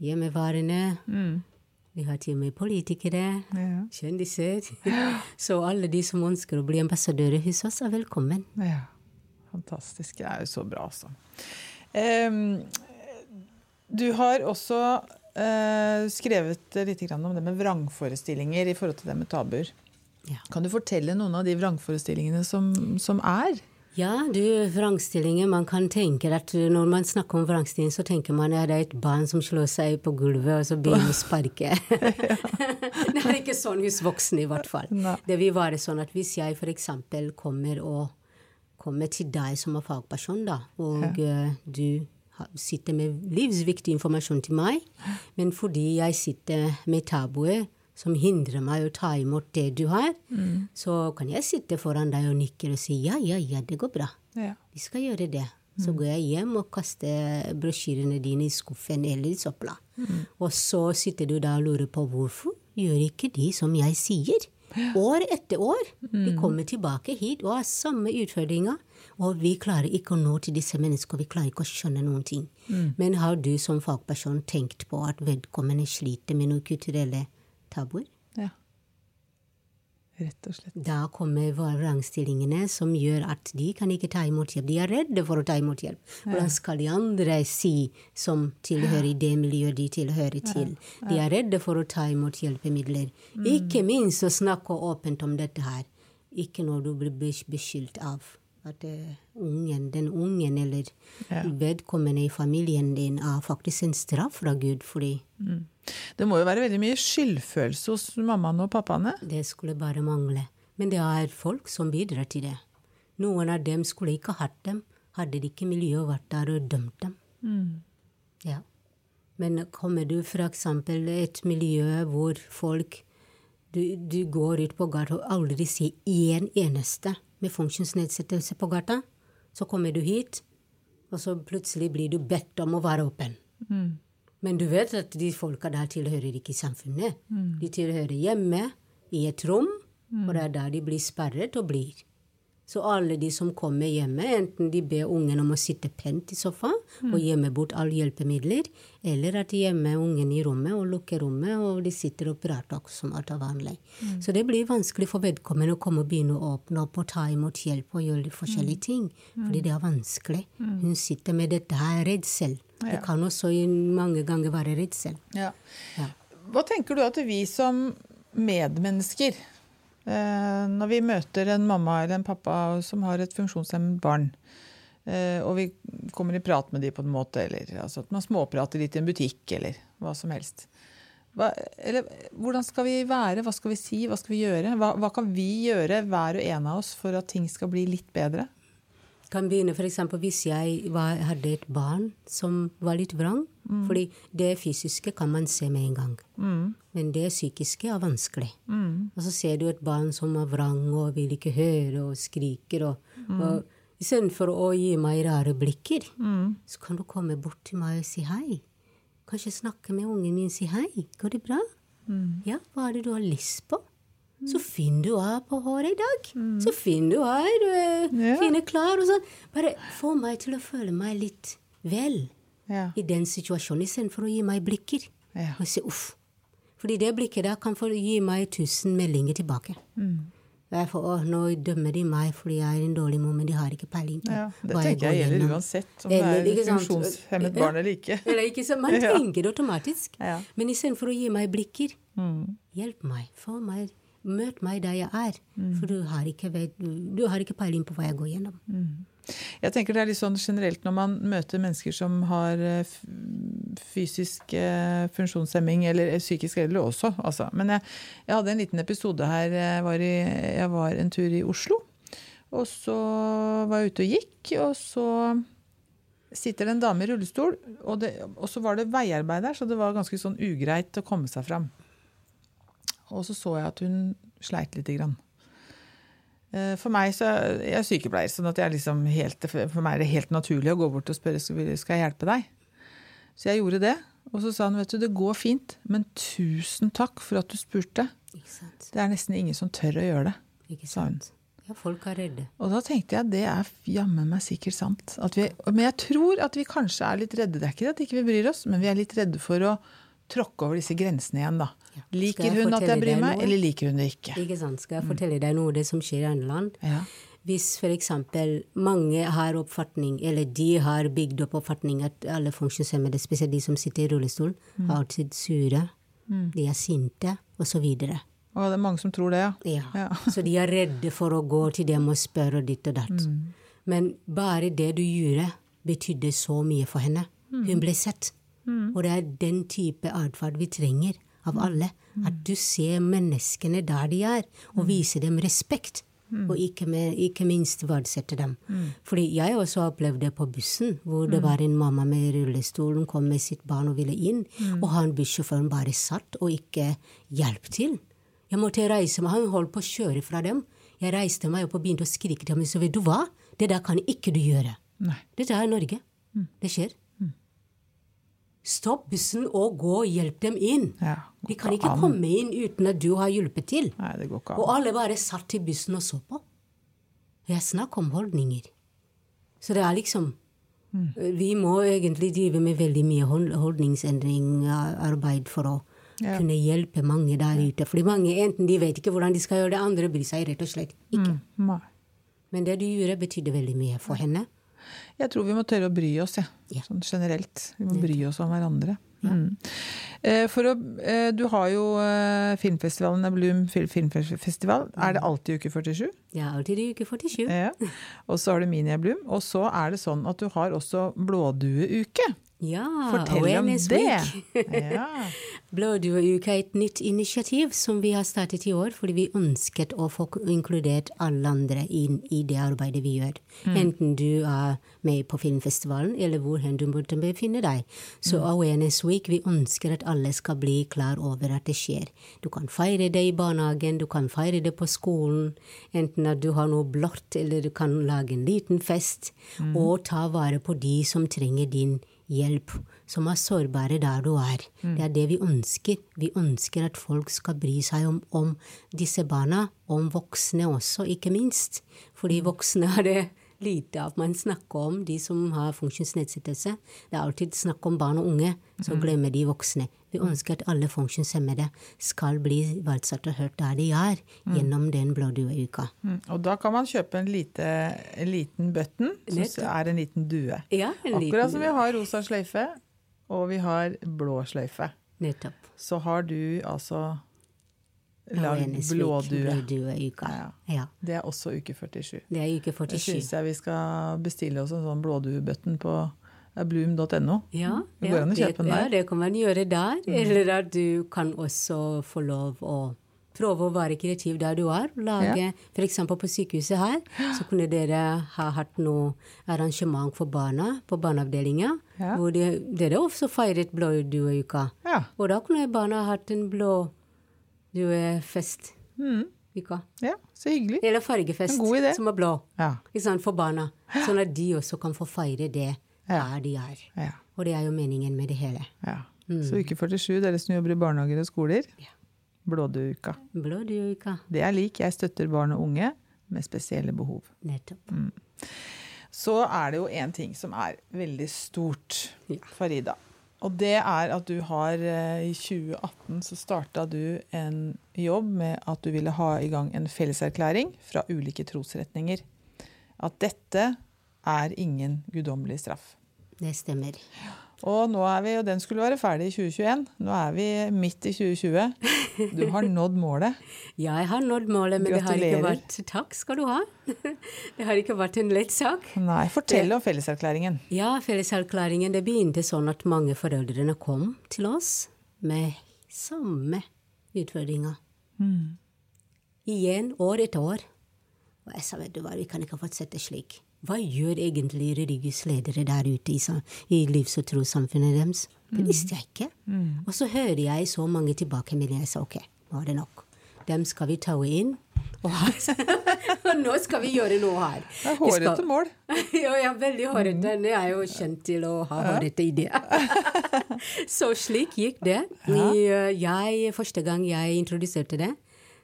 hjemmeværende. Vi har til og med politikere. ja. Kjendiser. Så alle de som ønsker å bli ambassadører hos oss, er velkommen. ja. Fantastisk. Det er jo så bra, altså. Um, du har også uh, skrevet litt om det med vrangforestillinger i forhold til det med tabuer. Ja. Kan du fortelle noen av de vrangforestillingene som, som er? Ja, du, vrangstillinger. Man kan tenke at når man snakker om vrangstilling, så tenker man at det er et barn som slår seg på gulvet, og så begynner å sparke. det er ikke sånn hos voksne, i hvert fall. Nei. Det vil være sånn at hvis jeg f.eks. kommer og kommer til deg som er fagperson, da, og ja. du sitter med livsviktig informasjon til meg, men fordi jeg sitter med tabuer som hindrer meg å ta imot det du har, så kan jeg sitte foran deg og nikke og si ja, ja, ja, det går bra. Ja. Vi skal gjøre det. Så går jeg hjem og kaster brosjyrene dine i skuffen eller i søpla. Og så sitter du da og lurer på hvorfor gjør ikke de som jeg sier? År etter år. De kommer tilbake hit og har samme utfordringer. Og vi klarer ikke å nå til disse menneskene. Vi klarer ikke å skjønne noen ting. Men har du som fagperson tenkt på at vedkommende sliter med noen kulturelle tabuer? ja. Rett og slett. Da kommer vrangstillingene som gjør at de kan ikke ta imot hjelp. De er redde for å ta imot hjelp. Hvordan skal de andre si som tilhører det miljøet de tilhører til? De er redde for å ta imot hjelpemidler. Ikke minst å snakke åpent om dette her. Ikke når du blir beskyldt av at eh, ungen, den ungen eller vedkommende i familien din er faktisk en straff fra Gud fordi Det må jo være veldig mye skyldfølelse hos mammaene og pappaene. Det skulle bare mangle. Men det er folk som bidrar til det. Noen av dem skulle ikke hatt dem, hadde det ikke miljøet vært der og dømt dem. Ja. Men kommer du f.eks. et miljø hvor folk du, du går ut på gata og aldri sier én eneste med funksjonsnedsettelse på gata, så kommer du hit, og så plutselig blir du bedt om å være åpen. Men du vet at de folka der tilhører ikke samfunnet. De tilhører hjemme, i et rom, og det er der de blir sperret og blir. Så alle de som kommer hjemme, enten de ber ungen om å sitte pent i sofaen og gjemme bort alle hjelpemidler, eller at de gjemmer ungen i rommet og lukker rommet, og de sitter og prater som alt er vanlig. Så det blir vanskelig for vedkommende å komme og begynne å åpne opp og ta imot hjelp og gjøre forskjellige ting, fordi det er vanskelig. Hun sitter med dette her redsel. Det kan også mange ganger være redsel. Ja. Ja. Hva tenker du at vi som medmennesker. Eh, når vi møter en mamma eller en pappa som har et funksjonshemmet barn, eh, og vi kommer i prat med dem på en måte, eller altså at man småprater litt i en butikk, eller hva som helst. Hva, eller, hvordan skal vi være? Hva skal vi si? Hva skal vi gjøre? Hva, hva kan vi gjøre, hver og en av oss, for at ting skal bli litt bedre? Kan begynne f.eks. hvis jeg var, hadde et barn som var litt vrang. Mm. fordi det fysiske kan man se med en gang. Mm. Men det psykiske er vanskelig. Mm. Og så ser du et barn som er vrang og vil ikke høre og skriker. og, mm. og Istedenfor å gi meg rare blikker, mm. så kan du komme bort til meg og si hei. Kanskje snakke med ungen min og si hei. Går det bra? Mm. Ja, hva er det du har lyst på? Så fin du er på håret i dag. Mm. Så fin du er. Du er ja. fine klær og sånn. Bare få meg til å føle meg litt vel ja. i den situasjonen, istedenfor å gi meg blikker. Ja. Og si uff. Fordi det blikket der kan få gi meg tusen meldinger tilbake. Mm. Derfor, å, nå dømmer de meg fordi jeg er en dårlig mor, men de har ikke peiling på ja, Det tenker jeg gjelder uansett om eller, det er funksjonshemmet barn eller ikke. Eller ikke så, man tenker det automatisk. Men istedenfor å gi meg blikker, mm. hjelp meg. Få meg Møt meg der jeg er, mm. for du har, ikke, du har ikke peiling på hva jeg går gjennom. Mm. Jeg tenker det er litt sånn generelt når man møter mennesker som har eh, fysisk eh, funksjonshemming, eller eh, psykisk eller også, altså. Men jeg, jeg, hadde en liten episode her. Jeg var, i, jeg var en tur i Oslo. Og så var jeg ute og gikk, og så sitter det en dame i rullestol, og, det, og så var det veiarbeid der, så det var ganske sånn ugreit å komme seg fram. Og så så jeg at hun sleit lite grann. Eh, for meg så, Jeg er sykepleier, sånn at liksom helt, for meg er det helt naturlig å gå bort og spørre skal jeg hjelpe deg. Så jeg gjorde det. Og så sa han vet du, det går fint, men tusen takk for at du spurte. Det er nesten ingen som tør å gjøre det, sa hun. Ja, folk er redde. Og da tenkte jeg det er jammen meg sikkert sant. Vi, men jeg tror at vi kanskje er litt redde. Det er ikke at ikke vi ikke bryr oss, men vi er litt redde for å tråkke over disse grensene igjen, da. Ja. Liker hun at jeg bryr meg, eller liker hun det ikke? Ikke sant. Skal jeg fortelle deg noe det som skjer i andre land? Ja. Hvis f.eks. mange har oppfatning, eller de har bygd opp oppfatning at alle funksjonshemmede, spesielt de som sitter i rullestol, mm. har alltid sure, mm. de er sinte, osv. Og det er mange som tror det, ja. ja. ja. så de er redde for å gå til dem og spørre ditt og datt. Mm. Men bare det du gjorde, betydde så mye for henne. Mm. Hun ble sett. Mm. Og det er den type atferd vi trenger av mm. alle. Mm. At du ser menneskene der de er, og mm. viser dem respekt. Og ikke, med, ikke minst verdsette dem. Fordi jeg også opplevde det på bussen, hvor det var en mamma med rullestol. Hun kom med sitt barn og ville inn, og han bussjåføren bare satt og ikke hjalp til. Jeg måtte reise meg, han holdt på å kjøre fra dem. Jeg reiste meg opp og begynte å skrike til ham. Så vet du hva? Det der kan ikke du gjøre. Nei. Dette er Norge. Det skjer. Stopp bussen og gå og hjelp dem inn. Ja, de kan ikke an. komme inn uten at du har hjulpet til. Nei, det går ikke an. Og alle bare satt i bussen og så på. Jeg snakker om holdninger. Så det er liksom mm. Vi må egentlig drive med veldig mye holdningsendringarbeid for å ja. kunne hjelpe mange der ute. Fordi mange enten de vet ikke hvordan de skal gjøre det, andre bryr seg rett og slett ikke. Mm. Men det du gjorde, betydde veldig mye for henne. Jeg tror vi må tørre å bry oss, ja. ja. Sånn generelt. Vi må bry oss om hverandre. Ja. Mm. Eh, å, eh, du har jo eh, filmfestivalen Bloom filmfestival. Er det alltid uke 47? Ja, alltid i uke 47. Ja. Og så har du Minia Bloom. Og så er det sånn at du har også blådueuke. Ja, Fortell om det! ja. Blådueuka er et nytt initiativ som vi har startet i år, fordi vi ønsket å få inkludert alle andre inn i det arbeidet vi gjør. Mm. Enten du er med på filmfestivalen, eller hvor hen du måtte befinne deg. Så mm. Awareness Week, vi ønsker at alle skal bli klar over at det skjer. Du kan feire det i barnehagen, du kan feire det på skolen, enten at du har noe blått, eller du kan lage en liten fest, mm. og ta vare på de som trenger din hjelp hjelp, som er sårbare der du er. Mm. Det er det vi ønsker. Vi ønsker at folk skal bry seg om, om disse barna, om voksne også, ikke minst. Fordi mm. voksne er det lite av man snakker om, de som har funksjonsnedsettelse. Det er alltid snakk om barn og unge, så mm. glemmer de voksne. Vi mm. ønsker at alle funksjonshemmede skal bli verdsatt og hørt der de er, mm. gjennom den blådueuka. Mm. Og da kan man kjøpe en, lite, en liten button, som er en liten due. Ja, en Akkurat liten som vi har rosa sløyfe, og vi har blå sløyfe. Nettopp. Så har du altså lag blådue. Blådueuka. Ja. Ja. Det er også uke 47. Det er uke Det 47. syns jeg vi skal bestille oss en sånn blåduebutton på eh, bloom.no. Ja, Det går an å kjøpe den ja, det kan man gjøre der. Eller at du kan også få lov å prøve å være kreativ der du er. Lage, for F.eks. på sykehuset her, så kunne dere ha hatt noe arrangement for barna på barneavdelinga. Ja. Hvor de, dere også feiret blådueuka. Ja. Og da kunne barna hatt en blåduefest. Mm. Uka. ja, så hyggelig. Eller fargefest, En god idé. som er blå. Ja. Ikke sant, for barna. Sånn at de også kan få feire det Ja. der de er. Ja. Og det er jo meningen med det hele. ja. Så uke 47, dere som jobber i barnehager og skoler. Ja. Blådueuka. Blådueuka. Det er lik jeg støtter barn og unge med spesielle behov. Nettopp. Så er det jo én ting som er veldig stort, Ja. Farida. Og det er at du har eh, I 2018 så starta du en jobb med at du ville ha i gang en felleserklæring fra ulike trosretninger. At dette er ingen guddommelig straff. Det stemmer. Og nå er vi, og den skulle være ferdig i 2021. Nå er vi midt i 2020. Du har nådd målet. ja, Jeg har nådd målet, men det har ikke vært Takk skal du ha. Det har ikke vært en lett sak. Nei, fortell om felleserklæringen. Ja, felleserklæringen det begynte sånn at mange foreldrene kom til oss med samme utfordringer. Igjen, år etter år. Og jeg sa, vet du hva, vi kan ikke fortsette slik. Hva gjør egentlig religiøse ledere der ute i, i livs- og trossamfunnet deres? Det visste jeg ikke. Og så hører jeg så mange tilbakemeldinger. Jeg sa ok, nå er det nok. Dem skal vi ta inn. Og, og nå skal vi gjøre noe her. Det er skal- hårete mål. ja, jeg er veldig hårete. Jeg er jo kjent til å ha hårete ideer. så slik gikk det. Eh, Jeg, første gang jeg introduserte det,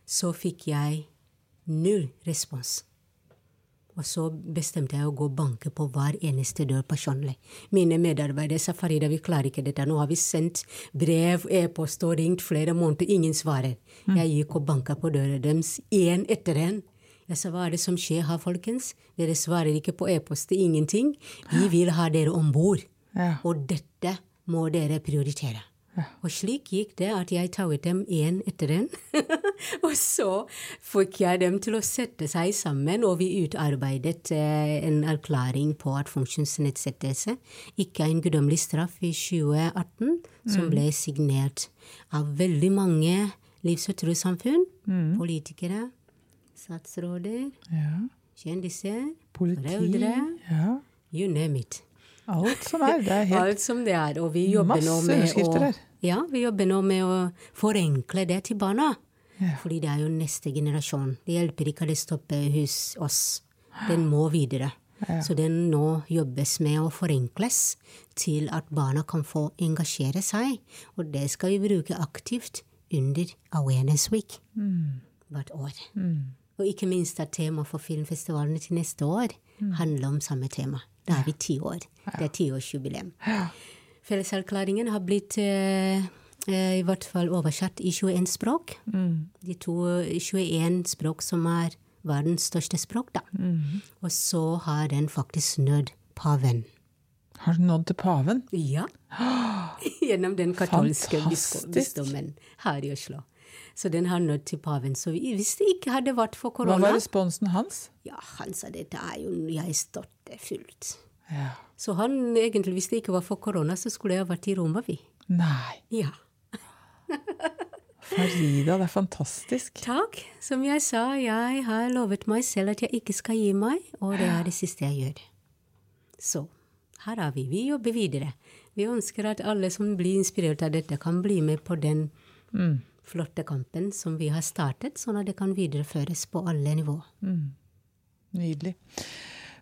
så fikk jeg null respons. Og så bestemte jeg å gå og banke på hver eneste dør personlig. Mine medarbeidere sa Farida, vi klarer ikke dette. Nå har vi sendt brev, e-post og ringt flere måneder, ingen svarer. Jeg gikk og banka på døra deres, én etter en. Jeg sa hva er det som skjer her, folkens? Dere svarer ikke på e-poster, ingenting. Vi vil ha dere om bord. Ja. Og dette må dere prioritere. Og slik gikk det at jeg taget dem én etter en. og så fikk jeg dem til å sette seg sammen, og vi utarbeidet eh, en erklæring på at funksjonsnedsettelse ikke er en guddommelig straff i 2018, som ble signert av veldig mange livs- og trossamfunn, politikere, statsråder, Ja. kjendiser, Politi. foreldre, Ja. you name it. Alt som er. Det er helt Alt som det er. Og vi jobber nå med underskrifter her. ja, vi jobber nå med å forenkle det til barna. Ja. Fordi det er jo neste generasjon. Det hjelper ikke at det stopper hos oss. Den må videre. Så den nå jobbes med å forenkles til at barna kan få engasjere seg. Og det skal vi bruke aktivt under Awareness Week Mm. hvert år. Og ikke minst at temaet for filmfestivalene til neste år handler om samme tema. Da er vi ti år. Det er tiårsjubileum. Felleserklæringen har blitt eh, eh, i hvert fall oversatt i 21 språk. De to 21 språk som er verdens største språk, da. Og så har den faktisk nådd paven. Har den nådd til paven? Ja. Gjennom den katolske bisko- her i Oslo. Så den har nådd til paven. Så hvis det ikke hadde vært for korona Hva var responsen hans? Ja, han sa dette er jo Jeg støtter fullt. Ja. Så han egentlig, hvis det ikke var for korona, så skulle jeg vært i Roma, vi. Nei. Ja. Farida, det er fantastisk. Takk. Som jeg sa, jeg har lovet meg selv at jeg ikke skal gi meg, og det er det siste jeg gjør. Så her er vi. Vi jobber videre. Vi ønsker at alle som blir inspirert av dette, kan bli med på den flotte kampen som vi har startet, sånn at det kan videreføres på alle nivå. Nydelig.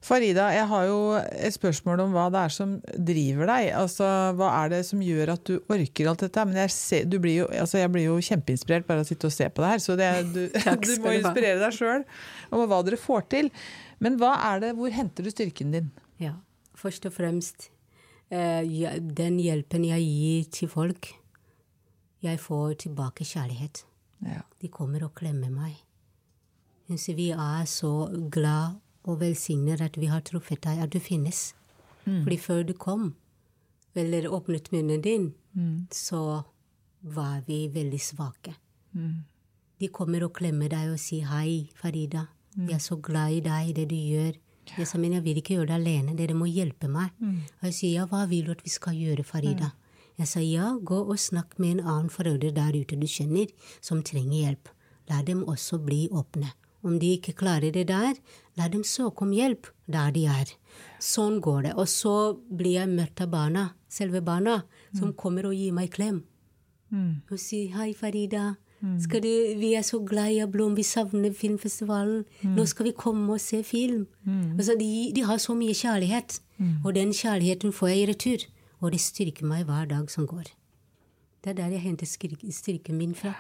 Farida, jeg har jo et spørsmål om hva det er som driver deg. Altså, Hva er det som gjør at du orker alt dette? Men jeg, ser, du blir jo, altså, jeg blir jo kjempeinspirert bare av å sitte og se på det her. Så det, du, du må inspirere deg sjøl om hva dere får til. Men hva er det, hvor henter du styrken din? Ja, først og fremst eh, den hjelpen jeg gir til folk, jeg får tilbake kjærlighet. Ja. De kommer og klemmer meg. Hun sier vi er så glad og velsigner at vi har truffet deg, at du finnes. Fordi før du kom, eller åpnet munnen din, så var vi veldig svake. De kommer og klemmer deg og sier 'hei, Farida'. Jeg er så glad i deg, det du gjør. Jeg sa, men jeg vil ikke gjøre det alene, dere må hjelpe meg. Og jeg sier ja, hva vil du at vi skal gjøre, Farida? Jeg sa ja, gå og snakk med en annen forelder der ute du kjenner, som trenger hjelp. La dem også bli åpne. Om de ikke klarer det der, la dem søke om hjelp der de er. Sånn går det. Og så blir jeg møtt av barna, selve barna, som kommer og gir meg klem. Og sier hei, Farida. Skal du, vi er så glad i Blom, vi savner filmfestivalen. Nå skal vi komme og se film. Altså, de, de har så mye kjærlighet, og den kjærligheten får jeg i retur. Og det styrker meg hver dag som går. Det er der jeg henter styrken min fra.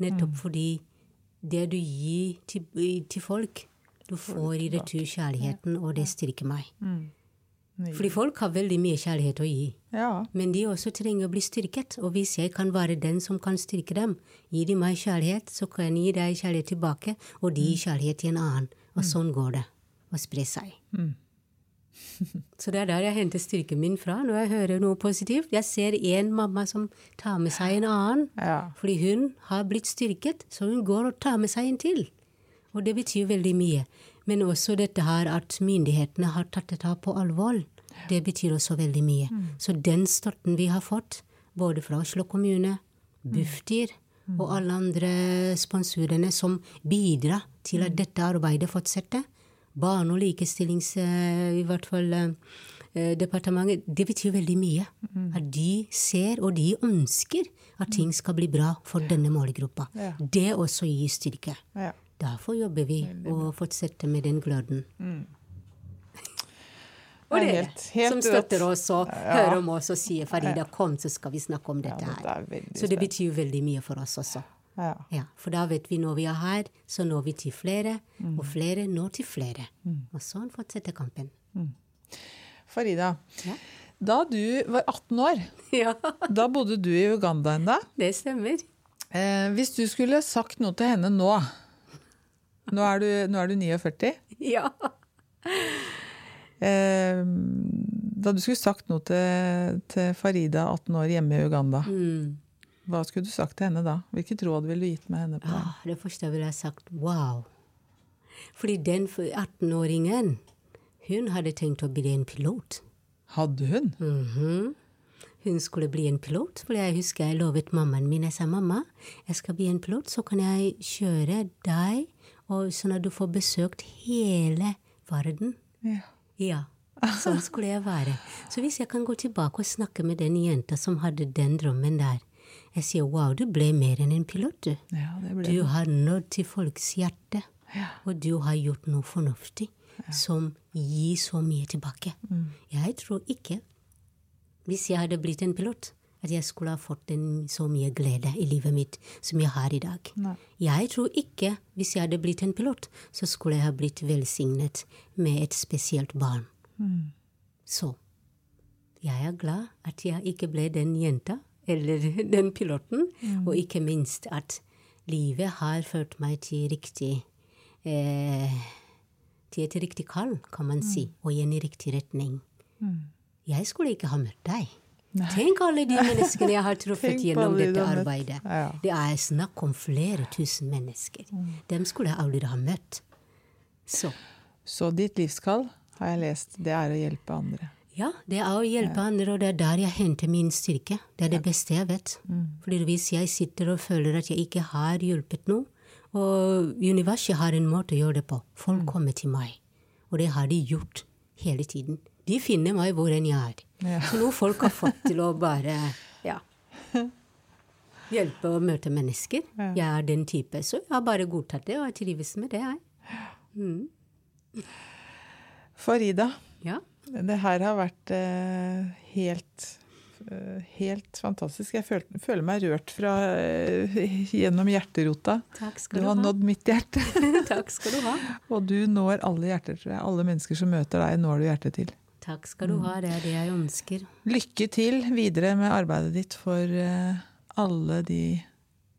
Nettopp fordi det du gir til, til folk, du får i retur kjærligheten, og det styrker meg. Fordi folk har veldig mye kjærlighet å gi. Ja. Men de også trenger å bli styrket, og hvis jeg kan være den som kan styrke dem, gir de meg kjærlighet, så kan jeg gi deg kjærlighet tilbake, og de gir kjærlighet til en annen. Og sånn går det. Og sprer seg. Så det er der jeg henter styrken min fra når jeg hører noe positivt. Jeg ser en mamma som tar med seg en annen, Ja. fordi hun har blitt styrket, så hun går og tar med seg en til. Og det betyr veldig mye. Men også dette her at myndighetene har tatt dette på alvor. Det betyr også veldig mye. Så den støtten vi har fått, både fra Oslo kommune, Bufdir og alle andre sponsorene som bidrar til at dette arbeidet fortsetter, Barne- og likestillings... eh, I hvert fall eh, eh, departementet. Det betyr veldig mye. At de ser, og de ønsker, at ting skal bli bra for denne målgruppa. Ja. Det også gir styrke. ja. Derfor jobber vi og fortsetter med den gløden. Og Det er dere som støtter oss og Ja. hører om oss og sier 'Farida, kom, så skal vi snakke om dette her'. er Så det betyr veldig mye for oss også. Ja. Ja, For da vet vi når vi er her, så når vi til flere, Mm. og flere når til flere. Og sånn fortsetter kampen. Farida, Ja. da du var 18 år, Ja, da bodde du i Uganda ennå. det stemmer. Eh, hvis du skulle sagt noe til henne nå Nå er du, nå er du 49. Ja. Eh, da du skulle sagt noe til, til Farida, 18 år, hjemme i Uganda, Mm. Hva skulle du sagt til henne da? Hvilket råd ville du gitt med henne på? Ah, det første ville jeg sagt wow. Fordi den 18-åringen, hun hadde tenkt å bli en pilot. Hadde hun? Mhm. Hun skulle bli en pilot, for jeg husker jeg lovet mammaen min Jeg sa mamma, jeg skal bli en pilot, så kan jeg kjøre deg, sånn at du får besøkt hele verden. Ja. Ja, sånn skulle jeg være. Så hvis jeg kan gå tilbake og snakke med den jenta som hadde den drømmen der Jeg sier wow, du ble mer enn en pilot, du. ja, Du har nådd til folks hjerte, Ja. og du har gjort noe fornuftig som gir så mye tilbake. Jeg tror ikke, hvis jeg hadde blitt en pilot, at jeg skulle ha fått en, så mye glede i livet mitt som jeg har i dag. Nei. Jeg tror ikke, hvis jeg hadde blitt en pilot, så skulle jeg ha blitt velsignet med et spesielt barn. Så jeg er glad at jeg ikke ble den jenta, eller den piloten, og ikke minst at livet har ført meg til riktig eh, Til et riktig kall, kan man si, og igjen i riktig retning. Jeg skulle ikke ha møtt deg. Tenk alle de menneskene jeg har truffet gjennom dette arbeidet. Ja. Det er snakk om flere tusen mennesker. Dem skulle jeg aldri ha møtt. Så Så ditt livskall, har jeg lest, det er å hjelpe andre. Ja, det er å hjelpe andre, og det er der jeg henter min styrke. Det er det beste jeg vet. Fordi hvis jeg sitter og føler at jeg ikke har hjulpet noe, og universet har en måte å gjøre det på, folk kommer til meg. Og det har de gjort hele tiden. De finner meg hvor enn jeg er. Ja. Så noe folk har fått til å bare ja, hjelpe og møte mennesker. Jeg er den type, så jeg har bare godtatt det, og jeg trives med det, jeg. Farida, Ja. Det her har vært eh, helt eh, Helt fantastisk. Jeg føler, føler meg rørt fra, eh, gjennom hjerterota. Takk Du skal du, har ha. nådd mitt hjerte. Takk skal du ha. Og du når alle hjerter, tror jeg. Alle mennesker som møter deg, når du hjertet til. Takk skal du ha, det er det jeg ønsker. Lykke til videre med arbeidet ditt for alle de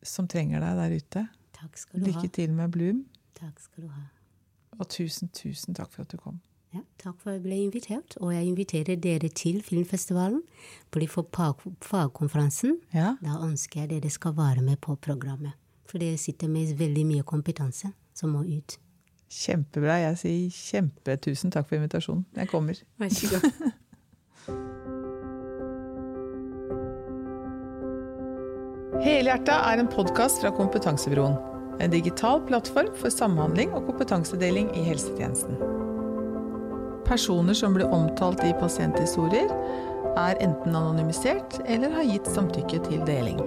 som trenger deg der ute. Takk skal du ha. Lykke til med Bloom. Takk skal du ha. Og tusen, tusen takk for at du kom. Ja, takk for at jeg ble invitert, og jeg inviterer dere til filmfestivalen. Fordi for fag- fagkonferansen, Ja, da ønsker jeg dere skal være med på programmet. For dere sitter med veldig mye kompetanse som må ut. Kjempebra. Jeg sier kjempetusen takk for invitasjonen. Jeg kommer. Vær så god. Helhjerta er en podkast fra Kompetansebroen. En digital plattform for samhandling og kompetansedeling i helsetjenesten. Personer som blir omtalt i pasienthistorier, er enten anonymisert eller har gitt samtykke til deling.